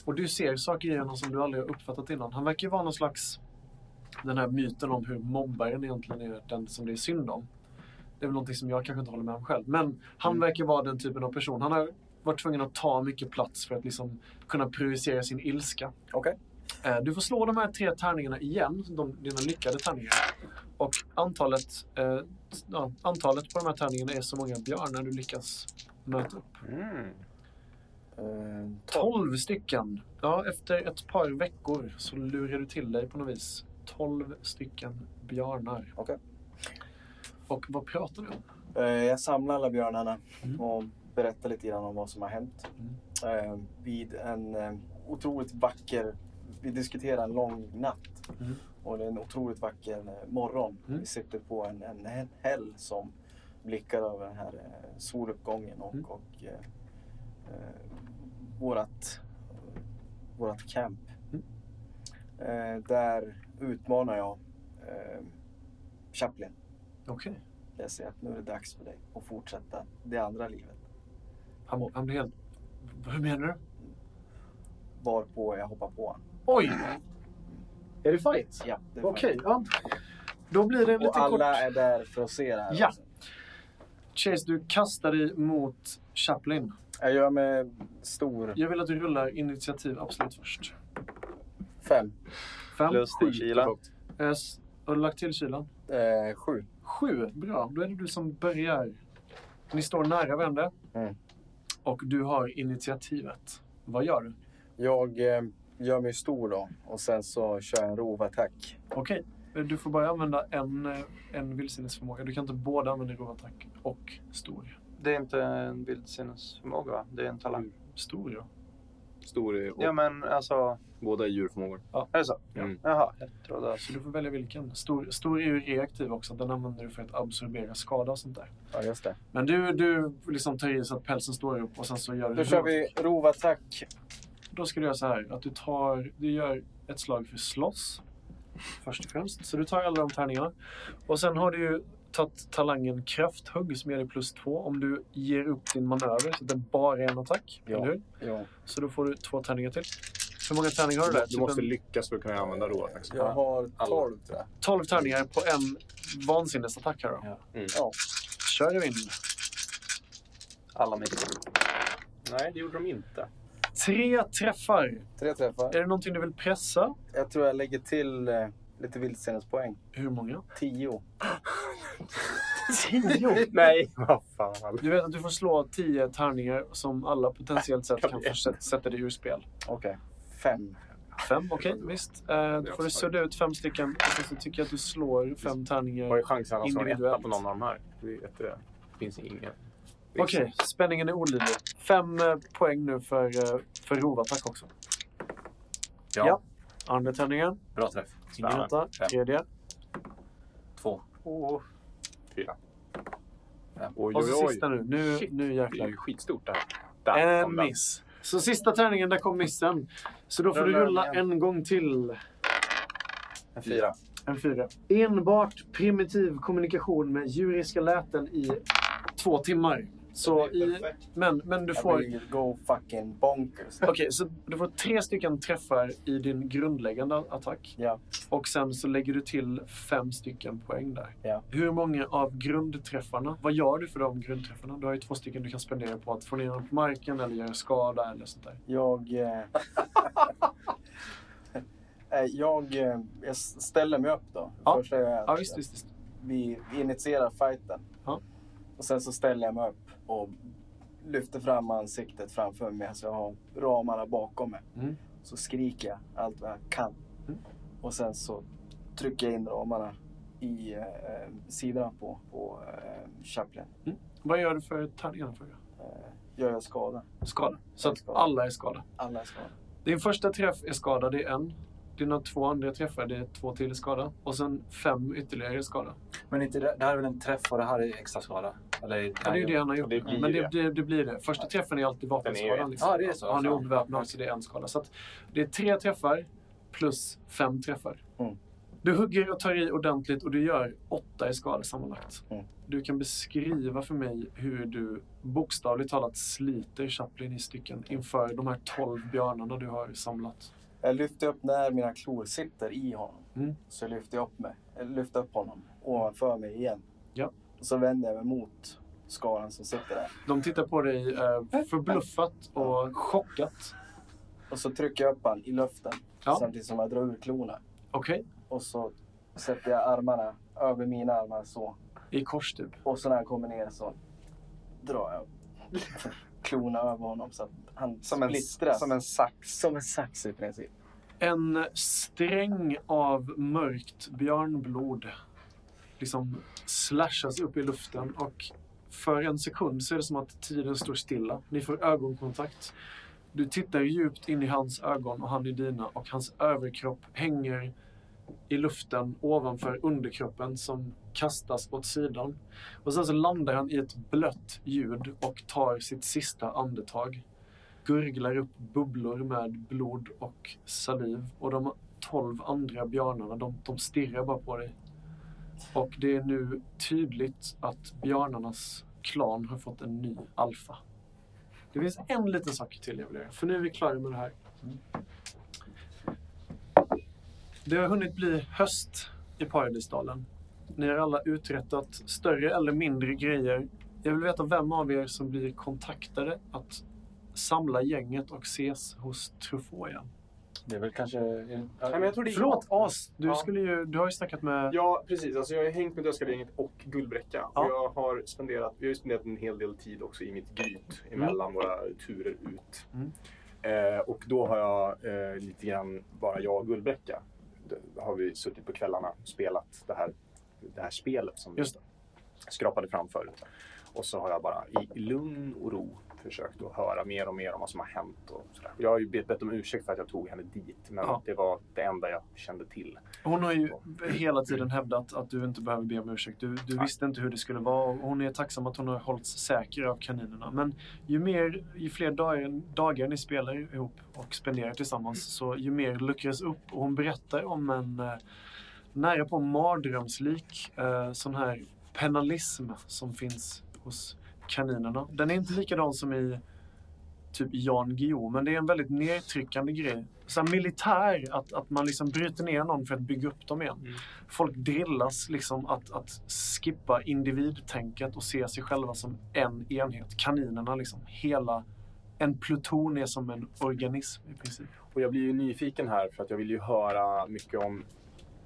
Speaker 6: Och du ser saker i honom som du aldrig har uppfattat innan. Han verkar ju vara någon slags... Den här myten om hur mobbaren egentligen är den som det är synd om. Det är väl någonting som jag kanske inte håller med om själv. Men han
Speaker 4: Mm.
Speaker 6: verkar vara den typen av person. Han har varit tvungen att ta mycket plats för att liksom kunna projicera sin ilska.
Speaker 4: Okej.
Speaker 6: Eh, Du får slå de här tre tärningarna igen, de, dina lyckade tärningar. Och antalet, eh, ja, antalet på de här tärningarna är så många björnar du lyckas möta upp.
Speaker 3: Mm.
Speaker 4: Ehm,
Speaker 6: 12 stycken. Ja, efter ett par veckor så lurar du till dig på något vis. 12 stycken björnar.
Speaker 4: Okej.
Speaker 6: Och vad pratar du om?
Speaker 4: Eh, Jag samlar alla björnarna
Speaker 6: Mm.
Speaker 4: och berättar lite grann om vad som har hänt. Eh, Vid en eh, otroligt vacker... Vi diskuterar en lång natt.
Speaker 6: Mm.
Speaker 4: Och det är en otroligt vacker eh, morgon.
Speaker 6: Mm.
Speaker 4: Vi sitter på en, en, en häll som blickar över den här eh, soluppgången och,
Speaker 6: Mm.
Speaker 4: och eh, eh, vårat, vårat camp.
Speaker 6: Mm.
Speaker 4: Eh, där utmanar jag eh, Chaplin.
Speaker 6: Okej.
Speaker 4: Jag säger att nu är det dags för dig att fortsätta det andra livet.
Speaker 6: Han, han blir helt... Hur menar du?
Speaker 4: Varpå jag hoppar på honom.
Speaker 6: Oj! Är det fight?
Speaker 4: Ja, det är
Speaker 6: Okej,
Speaker 4: fine.
Speaker 6: ja. Då blir det en
Speaker 4: Och
Speaker 6: liten kort...
Speaker 4: alla är där för att se det här.
Speaker 6: Ja.
Speaker 4: också.
Speaker 6: Chase, du kastar dig mot Chaplin.
Speaker 4: Jag gör med stor
Speaker 6: Jag vill att du rullar initiativ absolut först.
Speaker 4: fem.
Speaker 6: Fem.
Speaker 3: Plus din kila.
Speaker 6: Eh, s- Har du lagt till kylan?
Speaker 4: Eh, sju.
Speaker 6: Sju. Bra. Då är det du som börjar. Ni står nära varandra.
Speaker 4: Mm.
Speaker 6: Och du har initiativet. Vad gör du?
Speaker 4: Jag eh, gör mig stor då och sen så kör jag en rovattack.
Speaker 6: Okej. Eh, Du får bara använda en, eh, en vildsinnesförmåga. Du kan inte både använda rovattack och stor.
Speaker 3: Det är inte en vildsinnesförmåga va? Det är en talang.
Speaker 6: Stor, ja.
Speaker 5: Stor och
Speaker 3: Ja men alltså,
Speaker 5: båda är djurförmågor.
Speaker 3: är det så?
Speaker 5: Mm.
Speaker 3: Jaha, jag trodde...
Speaker 6: Så du får välja vilken. Stor, stor är ju reaktiv också. Den använder du för att absorbera skada och sånt där.
Speaker 4: Ja, just det.
Speaker 6: Men du, du liksom tar i så att pälsen står upp och sen så gör du
Speaker 4: Då kör vi rovattack.
Speaker 6: Då ska du göra så här att du tar, du gör ett slag för slåss. Först och främst. Så du tar alla de tärningarna. Och sen har du ju tagit talangen krafthugg som ger dig plus två om du ger upp din manöver så att det bara är en attack.
Speaker 4: Ja.
Speaker 6: Eller hur?
Speaker 4: Ja.
Speaker 6: Så då får du två tärningar till. Hur många tärningar har du där?
Speaker 5: Du måste
Speaker 6: Typ
Speaker 5: lyckas för att kunna använda roattack.
Speaker 4: Jag har
Speaker 5: Alla.
Speaker 4: 12 tror jag.
Speaker 6: 12 tärningar på en vansinnesattack här då.
Speaker 1: Ja.
Speaker 5: Mm.
Speaker 4: Ja.
Speaker 6: Kör du in.
Speaker 3: Alla missar.
Speaker 5: Nej, det gjorde de inte.
Speaker 6: Tre träffar.
Speaker 4: Tre träffar.
Speaker 6: Är det någonting du vill pressa?
Speaker 4: Jag tror jag lägger till eh, lite vildsinnespoäng.
Speaker 6: Hur många?
Speaker 4: 10.
Speaker 6: Tio!
Speaker 5: Nej, vad fan.
Speaker 6: Du vet att du får slå tio tärningar som alla potentiellt sett kan sätta dig ur spel.
Speaker 4: Okej. Fem.
Speaker 6: Fem, okej visst. Eh, då får du sudda ut fem stycken. Och så tycker jag att du slår fem
Speaker 5: Vad är
Speaker 6: tärningar.
Speaker 5: chansen att slår en etta
Speaker 6: Individuellt.
Speaker 5: på någon av de här? Det, det finns ingen.
Speaker 6: Okej, spänningen är olidlig. Fem eh, poäng nu för, eh, för rovattack också.
Speaker 1: Ja,
Speaker 6: Ja. Andra tärningen.
Speaker 1: bra träff.
Speaker 6: Ingen etta. Tredje.
Speaker 1: Två.
Speaker 5: Åh. Fyra. Oj,
Speaker 6: Och
Speaker 5: oj,
Speaker 6: så
Speaker 5: oj.
Speaker 6: sista nu. Nu,
Speaker 5: Shit.
Speaker 6: nu
Speaker 5: Det är
Speaker 6: jäklar.
Speaker 5: ju skitstort det här. Där
Speaker 6: En miss. Så sista tärningen, där kom missen. Så då får du rulla en gång till.
Speaker 3: En fyra.
Speaker 6: En fyra. Enbart primitiv kommunikation med djuriska läten i två timmar. Så i, men, men du får...
Speaker 4: blir go fucking bonkers.
Speaker 6: Okej, så du får tre stycken träffar i din grundläggande attack.
Speaker 4: Ja.
Speaker 6: Och sen så lägger du till fem stycken poäng där.
Speaker 4: Ja.
Speaker 6: Hur många av grundträffarna, vad gör du för de grundträffarna? Du har ju två stycken du kan spendera på att få ner dem på marken eller göra skada eller sånt där.
Speaker 4: Jag... Eh, eh, jag, eh, jag ställer mig upp då.
Speaker 6: Ja.
Speaker 4: Först är jag
Speaker 6: Ja, visst, visst. visst.
Speaker 4: vi initierar fighten.
Speaker 6: Ja.
Speaker 4: Och sen så ställer jag mig upp och lyfter fram ansiktet framför mig så jag har ramarna bakom mig.
Speaker 6: Mm.
Speaker 4: Så skriker jag allt vad jag kan.
Speaker 6: Mm.
Speaker 4: Och sen så trycker jag in ramarna i eh, sidorna på, på eh, Chaplin.
Speaker 6: Vad gör du för tärningarna för?
Speaker 4: Eh, gör jag skada?
Speaker 6: Skada. Så att
Speaker 4: Skada.
Speaker 6: alla är skadade.
Speaker 4: Alla är skadade.
Speaker 6: Din första träff är skada, det är en. Dina två andra träffar, det är två till skada. Och sen fem ytterligare skada.
Speaker 1: Men inte det, det här är väl en träff och det här är extra skada? Eller,
Speaker 6: Ja, det är ju det han har gjort.
Speaker 3: Det blir
Speaker 6: Men det,
Speaker 3: det.
Speaker 6: det, blir det. Första träffen är alltid vapenskadan. Liksom.
Speaker 1: Ja, det är så.
Speaker 6: Han är obeväpnad, så det är en skada. Så att det är tre träffar plus fem träffar.
Speaker 4: Mm.
Speaker 6: Du hugger och tar i ordentligt och du gör åtta i skada sammanlagt.
Speaker 4: Mm.
Speaker 6: Du kan beskriva för mig hur du bokstavligt talat sliter Chaplin i stycken inför de här tolv björnarna du har samlat.
Speaker 4: Jag lyfter upp när mina klor sitter i honom.
Speaker 6: Mm.
Speaker 4: Så lyfter jag upp, mig, lyfter upp honom ovanför mig igen.
Speaker 6: Ja.
Speaker 4: Och så vänder jag mig mot skaran som sitter där.
Speaker 6: De tittar på dig eh, förbluffat och chockat.
Speaker 4: Och så trycker jag upp han i luften
Speaker 6: Ja.
Speaker 4: samtidigt som jag drar ur klorna.
Speaker 6: Okej,
Speaker 4: Och så sätter jag armarna över mina armar så.
Speaker 6: i kors typ.
Speaker 4: Och så när han kommer ner så drar jag klorna över honom så att han
Speaker 7: Som en,
Speaker 4: splittras.
Speaker 7: som en sax.
Speaker 4: som en sax i princip.
Speaker 6: En sträng av mörkt björnblod liksom slashas upp i luften och för en sekund så är det som att tiden står stilla. Ni får ögonkontakt. Du tittar djupt in i hans ögon och han i dina och hans överkropp hänger i luften ovanför underkroppen som kastas åt sidan. Och sen så landar han i ett blött ljud och tar sitt sista andetag gurglar upp bubblor med blod och saliv. Och de tolv andra björnarna, de, de stirrar bara på dig. Och det är nu tydligt att björnarnas klan har fått en ny alfa. Det finns en liten sak till jag vill göra, för nu är vi klara med det här. Det har hunnit bli höst i Paradisdalen. Ni har alla uträttat större eller mindre grejer. Jag vill veta vem av er som blir kontaktade att samla gänget och ses hos Truffaut igen.
Speaker 1: Det är väl kanske...
Speaker 3: Nej, men jag tror det är
Speaker 6: Förlåt. As! Du,
Speaker 3: Ja.
Speaker 6: skulle ju, du har ju snackat med...
Speaker 3: Ja, precis. Alltså, jag har hängt med Dödskallegänget och Guldbräcka.
Speaker 6: Ja.
Speaker 3: Och jag har spenderat, vi har ju spenderat en hel del tid också i mitt gryt emellan våra turer ut.
Speaker 6: Mm.
Speaker 3: Eh, och då har jag eh, lite grann, bara jag och Guldbräcka, då har vi suttit på kvällarna och spelat det här, det här spelet som
Speaker 6: Just
Speaker 3: vi skrapade fram förut. Och så har jag bara i lugn och ro försökt att höra mer och mer om vad som har hänt. Och sådär. Jag har ju bett om ursäkt för att jag tog henne dit, men
Speaker 6: Ja.
Speaker 3: det var det enda jag kände till.
Speaker 6: Hon har ju hela tiden hävdat att du inte behöver be om ursäkt. Du, du visste inte hur det skulle vara och hon är tacksam att hon har hållits säker av kaninerna. Men ju, mer, ju fler dagar, dagar ni spelar ihop och spenderar tillsammans så ju mer luckras upp. Och hon berättar om en eh, nära på mardrömslik eh, sån här penalism som finns hos kaninerna. Den är inte likadan som i typ Jan Guillou, men det är en väldigt nedtryckande grej. Så militär, att, att man liksom bryter ner någon för att bygga upp dem igen.
Speaker 3: Mm.
Speaker 6: Folk drillas liksom att, att skippa individtänket och se sig själva som en enhet. Kaninerna liksom, hela... En pluton är som en organism i princip.
Speaker 3: Och jag blir ju nyfiken här för att jag vill ju höra mycket om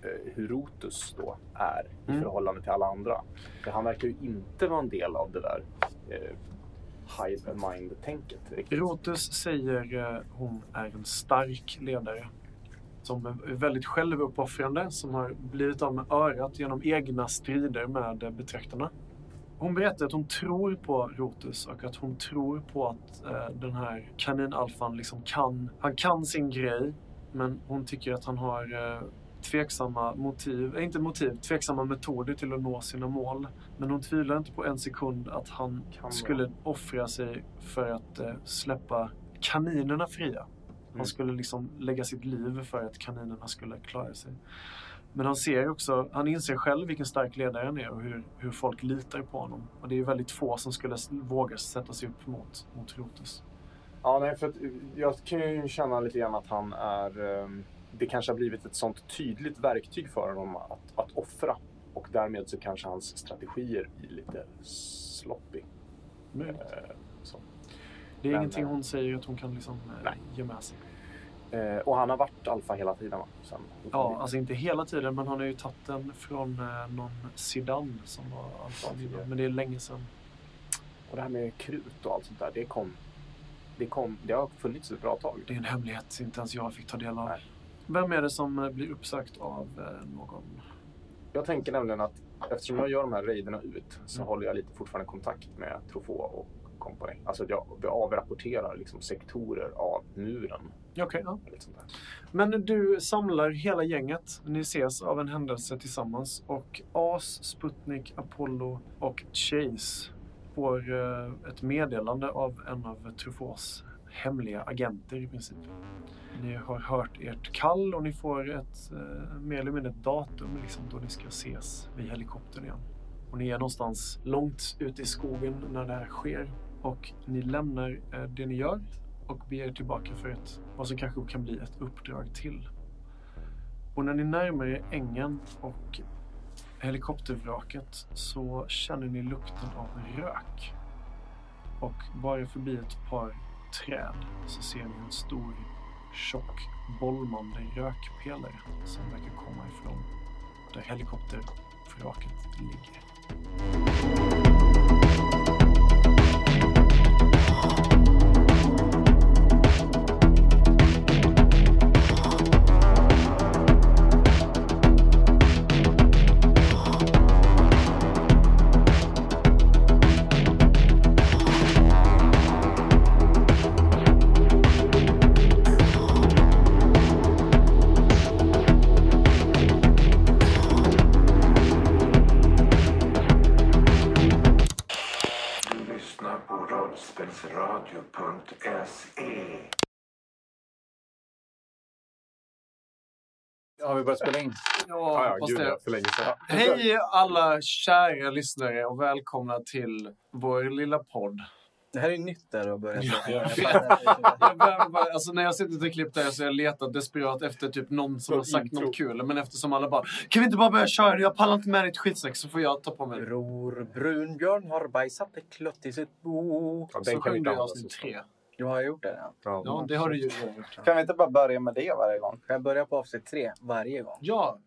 Speaker 3: eh, hur Rotus då är i
Speaker 6: Mm.
Speaker 3: förhållande till alla andra. För han verkar ju inte vara en del av det där Eh, hive mind-tänket.
Speaker 6: Rotus säger eh, hon är en stark ledare. Som är väldigt självuppoffrande, som har blivit av med örat genom egna strider med eh, betraktarna. Hon berättar att hon tror på Rotus och att hon tror på att eh, den här kaninalfan liksom kan, han kan sin grej. Men hon tycker att han har eh, tveksamma motiv, eh, inte motiv, tveksamma metoder till att nå sina mål. Men hon tvivlar inte på en sekund att han
Speaker 3: Kan
Speaker 6: skulle offra sig för att eh, släppa kaninerna fria. Han
Speaker 3: Mm.
Speaker 6: skulle liksom lägga sitt liv för att kaninerna skulle klara sig. Men han ser också, han inser själv vilken stark ledare han är och hur, hur folk litar på honom. Och det är väldigt få som skulle våga sätta sig upp mot, mot Rotus.
Speaker 3: Ja, nej, för att jag kan ju känna lite grann att han är... ehm, Det kanske har blivit ett sånt tydligt verktyg för honom att, att offra. Och därmed så kanske hans strategier blir lite sloppy. Så.
Speaker 6: Det är
Speaker 3: Men,
Speaker 6: ingenting
Speaker 3: eh,
Speaker 6: hon säger att hon kan liksom eh,
Speaker 3: nej.
Speaker 6: ge med sig.
Speaker 3: Eh, och han har varit alfa hela tiden va? Sen,
Speaker 6: Ja, alltså inte hela tiden, men han har ju tagit den från eh, någon Zidane som var alfa. Men det är länge sedan.
Speaker 3: Och det här med krut och allt sånt där, det kom... Det, kom, det har funnits ett bra tag.
Speaker 6: Det är en hemlighet inte ens jag fick ta del av.
Speaker 3: Nej.
Speaker 6: Vem är det som eh, blir uppsökt av eh, någon?
Speaker 3: Jag tänker nämligen att eftersom jag gör de här raiderna ut så
Speaker 6: Mm.
Speaker 3: håller jag lite fortfarande kontakt med Truffaut och company. Alltså jag, jag avrapporterar liksom sektorer av muren.
Speaker 6: Okej, ja.
Speaker 3: sånt där.
Speaker 6: Men du samlar hela gänget. Ni ses av en händelse tillsammans. Och As, Sputnik, Apollo och Chase får eh, ett meddelande av en av Truffauts hemliga agenter i princip. Ni har hört ert kall och ni får ett eh, mer eller mindre ett datum liksom, då ni ska ses vid helikoptern igen. Och ni är någonstans långt ute i skogen när det här sker. Och ni lämnar eh, det ni gör och beger er tillbaka för ett, vad som kanske kan bli ett uppdrag till. Och när ni närmar er ängen och helikoptervraket så känner ni lukten av rök. Och bara förbi ett par träd så ser ni en stor, tjock, bolmande rökpelare som verkar komma ifrån där helikoptervraket ligger.
Speaker 1: Vi börjat spela in?
Speaker 3: Ja, ja, gud
Speaker 6: det.
Speaker 3: ja, för länge sedan.
Speaker 6: Hej alla kära lyssnare och välkomna till vår lilla podd.
Speaker 4: Det här är nytt där att börja
Speaker 6: jag bara, alltså när jag suttit och klippt det här så har jag letat desperat efter typ någon som har sagt
Speaker 3: intro.
Speaker 6: något kul. Men eftersom alla bara Kan vi inte bara börja köra? Jag pallar inte med ditt skitsnack så får jag ta på mig.
Speaker 4: Bror Brunbjörn har bajsat ett klött i sitt bo.
Speaker 3: Ja,
Speaker 6: Så
Speaker 3: kan vi
Speaker 6: sjöng
Speaker 3: inte
Speaker 6: du i
Speaker 3: använda
Speaker 6: avsnitt
Speaker 3: så.
Speaker 6: tre.
Speaker 4: Du har gjort det? Ja.
Speaker 3: Ja.
Speaker 6: Ja, det har du ju gjort.
Speaker 7: Kan vi inte bara börja med det varje gång?
Speaker 4: Kan jag börja på avsnitt tre varje gång?
Speaker 6: Ja,